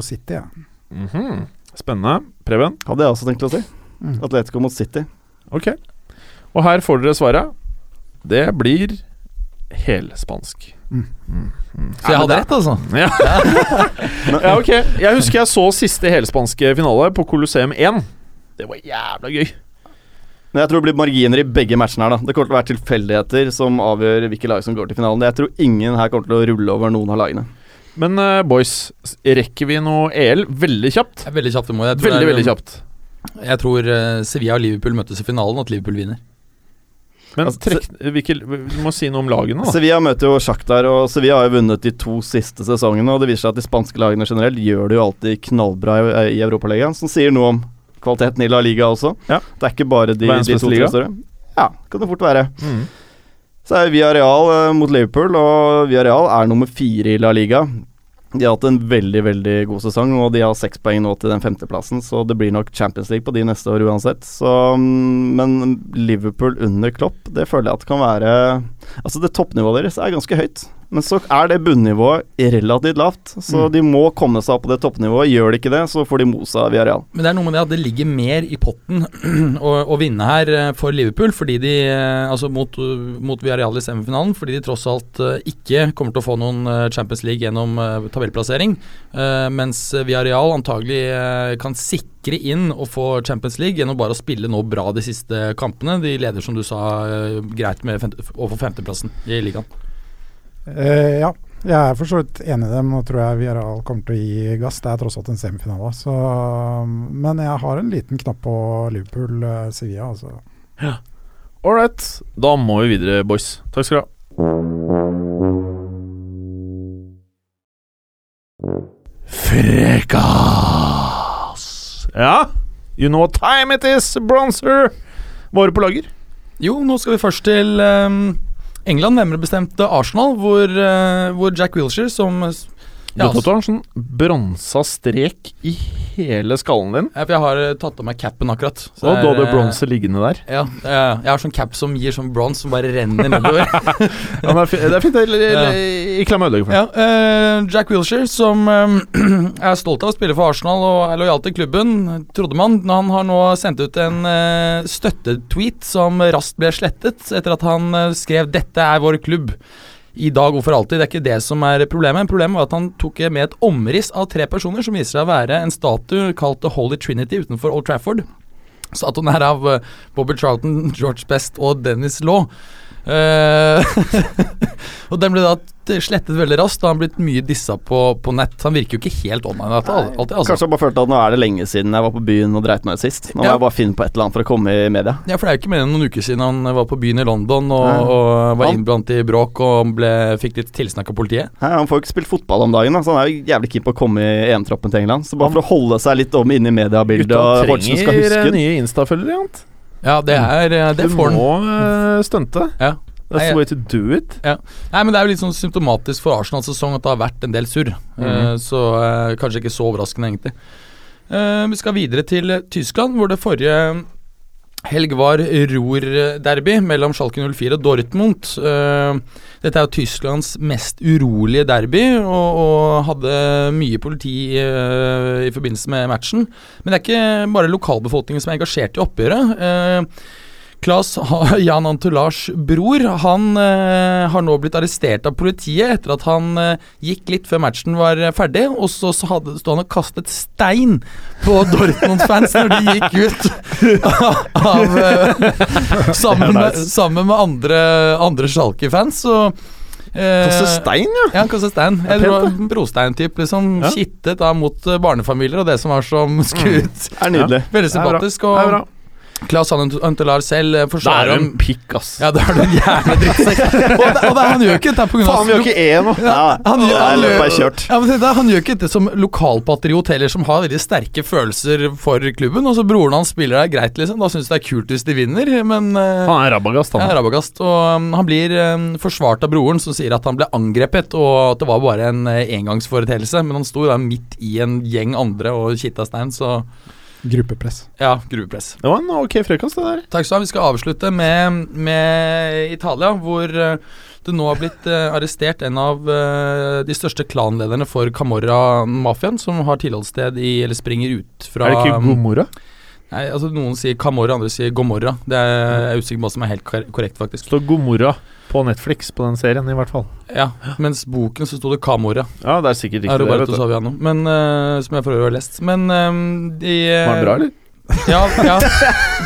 Speaker 5: City, jeg.
Speaker 3: Mhm. Spennende. Preben?
Speaker 4: Hadde jeg også tenkt å si.
Speaker 5: Mm.
Speaker 4: Atletico mot City.
Speaker 3: Ok. Og her får dere svaret. Det blir helspansk.
Speaker 5: Mm.
Speaker 3: Mm. Mm.
Speaker 6: Så jeg hadde rett, altså.
Speaker 3: Ja. ja, ok. Jeg husker jeg så siste helspanske finale på Colosseum 1. Det var jævla gøy.
Speaker 4: Men jeg tror det blir marginer i begge matchene her. da Det kommer til å være tilfeldigheter som avgjør hvilke lag som går til finalen. Jeg tror ingen her kommer til å rulle over noen av lagene.
Speaker 3: Men uh, boys, rekker vi noe EL veldig kjapt?
Speaker 6: Veldig kjapt. det må jeg. Jeg tror
Speaker 3: Veldig,
Speaker 6: er-
Speaker 3: veldig kjapt.
Speaker 6: Jeg tror eh, Sevilla og Liverpool møtes i finalen, og at Liverpool vinner.
Speaker 3: Men
Speaker 4: Altså,
Speaker 3: trekk, hvilke, du må si noe om lagene, da.
Speaker 4: Sevilla møter jo Shakhtar, og Sevilla har jo vunnet de to siste sesongene. Og det viser seg at de spanske lagene generelt gjør det jo alltid knallbra i, i Europaligaen, som sier noe om kvaliteten i La Liga også.
Speaker 3: Ja.
Speaker 4: Det er ikke bare de, de to
Speaker 3: liga.
Speaker 4: tre store. Ja, kan det fort være.
Speaker 3: Mm.
Speaker 4: Så er Villarreal Real mot Liverpool, og Villarreal er nummer fire i La Liga. De har hatt en veldig veldig god sesong, og de har seks poeng nå til den femteplassen, så det blir nok Champions League på de neste år uansett. Så, mm, men Liverpool under Klopp, det føler jeg at kan være Altså, det toppnivået deres er ganske høyt, men så er det bunnivået relativt lavt. Så
Speaker 3: Mm.
Speaker 4: de må komme seg opp på det toppnivået. Gjør de ikke det, så får de mosa via real.
Speaker 6: Men det er noe med det at det ligger mer i potten å, å vinne her eh, for Liverpool, fordi de eh, Altså mot, uh, mot Villarreal i semifinalen, fordi de tross alt eh, ikke kommer til å få noen eh, Champions League gjennom eh, tabellplassering. eh, mens Villarreal antagelig eh, kan sikre inn å få Champions League gjennom bare å spille nå bra de siste kampene. De leder, som du sa, eh, greit med å få femteplassen i ligaen.
Speaker 5: Eh, ja, jeg er for så vidt enig i dem og tror jeg Villarreal kommer til å gi gass. Det er tross alt en semifinale. Så, men jeg har en liten knapp på Liverpool-Sevilla. Altså.
Speaker 3: All right. Da må vi videre, boys. Takk skal du ha. Frekas. Ja, you know what time it is, bronzer. Var du på lager?
Speaker 6: Jo, nå skal vi først til ehm, England, nærmere bestemt Arsenal, hvor, eh, hvor Jack Wilshere, som eh,
Speaker 3: Du vet du har en sånn bronsa strek i hele skallen din.
Speaker 6: Ja, for jeg har eh, tatt av meg capen akkurat. Så
Speaker 3: Og du hadde
Speaker 6: jeg-
Speaker 3: bronse liggende der.
Speaker 6: Ja, jeg, jeg har sånn cap som gir sånn bronse som bare renner nedover.
Speaker 3: Ja, det er fi- det er fint. Ikke la meg ødelegge for
Speaker 6: ja, uh, Jack Wilshere, som uh, er stolt av å spille for Arsenal og er lojal til klubben, trodde man. Han har nå sendt ut en uh, støttetweet som raskt ble slettet etter at han eh, skrev 'Dette er vår klubb'. I dag og for alltid. Det er ikke det som er problemet. Problemet var at han tok med et omriss av tre personer som viser seg å være en statue kalt The Holy Trinity utenfor Old Trafford. Statuen er av eh, Bobby Charlton, George Best og Dennis Law. Uh, og den ble da slettet veldig raskt, og han har blitt mye dissa på, på nett. Han virker jo ikke helt online. Dette, alltid, altså.
Speaker 4: Kanskje jeg bare følte at nå er det lenge siden jeg var på byen og dreit meg ut sist. Nå må
Speaker 6: Ja.
Speaker 4: jeg bare finne på et eller annet for å komme i media.
Speaker 6: Ja, for det er jo ikke mer enn noen uker siden han var på byen i London og, og var
Speaker 4: Han-
Speaker 6: innblandet i bråk og ble, fikk litt tilsnakk av politiet.
Speaker 4: Nei, han får jo ikke spilt fotball om dagen, da, så han er jo jævlig keen på å komme i EM-troppen til England. Så bare for å holde seg litt om inne i mediebildet og folk som skal huske Trenger
Speaker 3: nye Insta-følgere. Jant.
Speaker 6: Ja, det er eh, Det
Speaker 3: Du
Speaker 6: får han.
Speaker 3: må eh, stunte.
Speaker 6: Ja.
Speaker 3: That's the way to do it.
Speaker 6: Nei, men Det er jo litt sånn symptomatisk for Arsenals sesong at det har vært en del surr. Mm
Speaker 3: -hmm.
Speaker 6: uh, så uh, kanskje ikke så overraskende, egentlig. Uh, vi skal videre til Tyskland, hvor det forrige helg var Ruhr-derby mellom Schalke 04 og Dortmund. Dette er jo Tysklands mest urolige derby, og, og hadde mye politi eh, i forbindelse med matchen. Men det er ikke bare lokalbefolkningen som er engasjert i oppgjøret. Klas Jan Antolars bror han eh, har nå blitt arrestert av politiet etter at han eh, gikk litt før matchen var eh, ferdig, og så, så hadde, stod han og kastet stein på Dortmund-fans når de gikk ut. av, eh, sammen, med, sammen med andre, andre Schalke-fans. Så eh,
Speaker 3: Kaste stein, ja.
Speaker 6: ja, han kastet stein. Jeg tror
Speaker 3: pent,
Speaker 6: det var Brostein-typ. Liksom
Speaker 3: Ja.
Speaker 6: kittet da mot eh, barnefamilier og det som var som skutt.
Speaker 4: Mm. er nydelig.
Speaker 6: Veldig
Speaker 3: Det er bra.
Speaker 6: sympatisk.
Speaker 3: Det er bra.
Speaker 6: Og Claes Antelar selv forsvarer
Speaker 3: Da er du en pikk, ass.
Speaker 6: Ja, da er du en jævla drittsekk. og, det, og det, han gjør ikke dette av
Speaker 3: Faen, vi har ikke én nå.
Speaker 4: Ja,
Speaker 6: han, gjør, han,
Speaker 4: han,
Speaker 6: gjør, ja, men det, han gjør ikke dette som lokalpatriot heller, som har veldig sterke følelser for klubben. Og så broren hans spiller der greit, liksom. Da syns det er kult hvis de vinner, men eh,
Speaker 3: Han er rabagast,
Speaker 6: ja. Rabagast. Og um, han blir um, forsvart av broren, som sier at han ble angrepet, og at det var bare en uh, engangsforeteelse. Men han sto da midt i en gjeng andre og kitta stein, så
Speaker 5: Gruppepress.
Speaker 6: ja, gruppepress.
Speaker 3: Det var en ok frekast, det der.
Speaker 6: Takk skal du ha. Vi skal avslutte med, med Italia, hvor eh, det nå har blitt eh, arrestert en av eh, de største klanlederne for Camorra-mafiaen, som har tilholdssted i, eller springer ut fra
Speaker 3: er det ikke Gomorra?
Speaker 6: Nei, altså Noen sier Camorra, andre sier Gomorra. Det er jeg er usikker på hva som er helt korrekt, faktisk.
Speaker 3: Så Gomorra på Netflix på den serien, i hvert fall.
Speaker 6: Ja, Mens boken så sto det Kamora.
Speaker 3: Ja, det er sikkert riktig. det,
Speaker 6: Roberto
Speaker 3: vet du.
Speaker 6: Saviano. Men, uh, som jeg for øvrig har lest. Men um, de eh,
Speaker 3: Var den bra, eller?
Speaker 6: Ja, ja,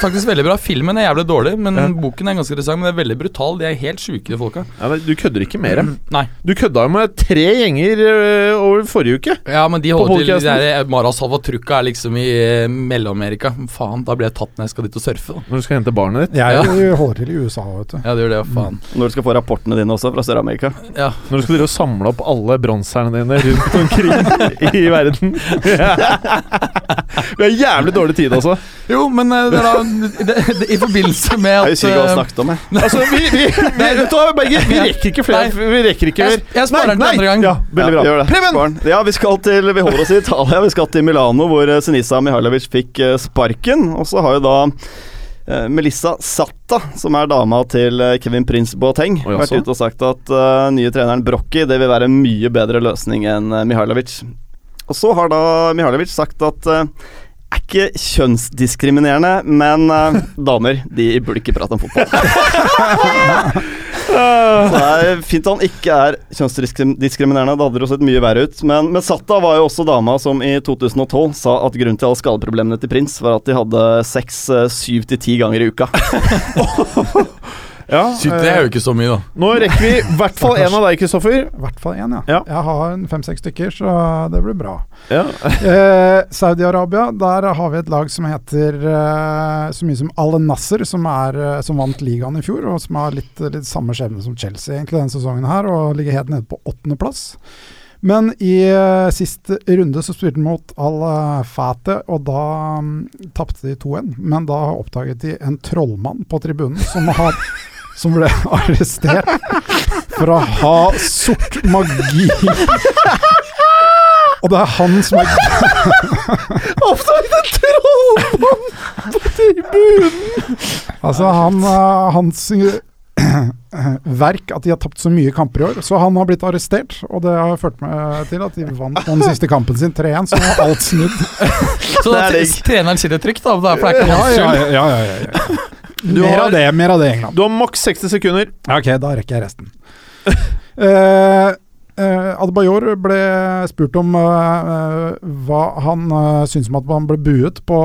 Speaker 6: faktisk veldig bra. Filmen er jævlig dårlig, men
Speaker 3: Ja.
Speaker 6: boken er ganske interessant. Men det er veldig brutal. De er helt sjuke, de folka.
Speaker 3: Ja, men du kødder ikke mer?
Speaker 6: Mm, Nei.
Speaker 3: Du kødda jo med tre gjenger øh, over forrige uke.
Speaker 6: Ja, men de holder til der Mara Salvatrucca er liksom i eh, Mellom-Amerika. Faen, da blir jeg tatt når jeg skal dit og surfe. Da.
Speaker 3: Når du skal hente barnet ditt.
Speaker 5: Jeg holder til i USA, vet du.
Speaker 6: Ja, det gjør det, faen.
Speaker 4: Når du skal få rapportene dine også fra Sør-Amerika.
Speaker 6: Ja.
Speaker 3: Når du skal drive og samle opp alle bronserne dine rundt omkring i verden. Vi har jævlig dårlig tid,
Speaker 6: Jo, men eh, det er da det, det, I forbindelse med at Jeg
Speaker 4: husker ikke hva vi
Speaker 6: eh,
Speaker 4: snakket om. Jeg.
Speaker 3: Altså, vi, vi, vi, vet du begge, Vi rekker ikke flere.
Speaker 6: Nei.
Speaker 3: Vi rekker ikke
Speaker 6: Jeg,
Speaker 3: mer.
Speaker 6: jeg sparer den til andre gang.
Speaker 3: Ja, veldig bra.
Speaker 4: Ja, gjør det.
Speaker 3: Preben!
Speaker 4: Ja, vi skal til Vi holder oss i Italia. Vi skal til Milano, hvor eh, Sinisa Mihailovic fikk sparken. Og så har jo da Melissa Satta, som er dama til Kevin Prince Boateng,
Speaker 3: har
Speaker 4: vært ute og sagt at uh, nye treneren Brocchi det vil være en mye bedre løsning enn uh, Mihailovic. Og så har da Mihailovic sagt at uh, er ikke kjønnsdiskriminerende, men uh, damer de burde ikke prate om fotball. Så det er fint han ikke er kjønnsdiskriminerende. Det hadde jo sett mye verre ut. Men, men Satta var jo også dama som i 2012 sa at grunnen til alle skadeproblemene til Prins var at de hadde sex eh, syv til ti ganger i uka.
Speaker 3: Ja,
Speaker 6: det er jo ikke så mye, da.
Speaker 3: Nå rekker vi i hvert fall én av deg, Kristoffer.
Speaker 5: I hvert fall én, ja.
Speaker 3: Ja.
Speaker 5: Jeg har en fem-seks stykker, så det blir bra.
Speaker 3: Ja.
Speaker 5: Eh, Saudi-Arabia, der har vi et lag som heter eh, så mye som Al Nasser, som, er, eh, som vant ligaen i fjor, og som har litt, litt samme skjebne som Chelsea egentlig denne sesongen her, og ligger helt nede på åttendeplass. Men i uh, siste runde så spilte de mot Al-Fate, og da um, tapte de 2-1. Men da oppdaget de en trollmann på tribunen som, har, som ble arrestert for å ha sort magi. Og det er han som er
Speaker 3: Oppdaget en trollmann på tribunen!
Speaker 5: Altså, han, eh, hans eh, verk at de har tapt så mye kamper i år. Så han har blitt arrestert, og det har ført meg til at de vant den siste kampen sin 3-1, så nå er alt snudd.
Speaker 6: Så da treneren sitter trygt, da. For det er ikke hans skyld?
Speaker 5: ja, ja, ja, ja, ja.
Speaker 3: Du
Speaker 5: Mer
Speaker 3: har-
Speaker 5: av det, mer av det, England.
Speaker 3: Du har maks 60 sekunder.
Speaker 5: Ok, da rekker jeg resten. uh, uh, Adebayor ble spurt om uh, hva han uh, syns om at han ble buet på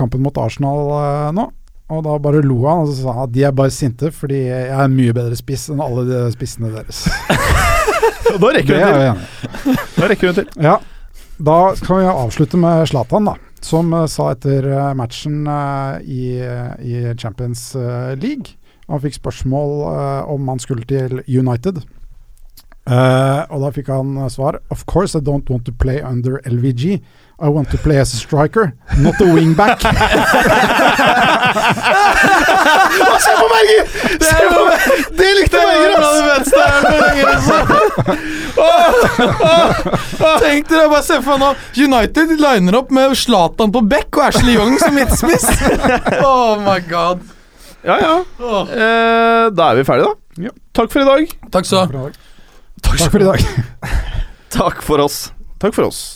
Speaker 5: kampen mot Arsenal nå. Og da bare lo han og sa at de er bare sinte fordi jeg er en mye bedre spiss enn alle de spissene deres.
Speaker 3: Og da rekker
Speaker 5: hun
Speaker 3: til. Da rekker hun til.
Speaker 5: Ja, da kan vi avslutte med Zlatan, da. Som eh, sa etter eh, matchen eh, i, i Champions League Han fikk spørsmål om han skulle til United. Og da fikk han svar Of course I don't want to play under LVG. I want to play as a striker, not a wingback.
Speaker 3: Se på Berger! Se på meg Det likte Berger, ass!
Speaker 6: Tenk dere, bare se for meg nå United liner opp med Zlatan på back og Ashley Young som midtspiss. Oh my god.
Speaker 7: Ja, ja. Eh, da er vi ferdige, da.
Speaker 5: Ja.
Speaker 7: Takk for i dag.
Speaker 6: Takk så.
Speaker 5: Dag. Takk for i dag.
Speaker 4: Takk for oss.
Speaker 7: Takk for oss.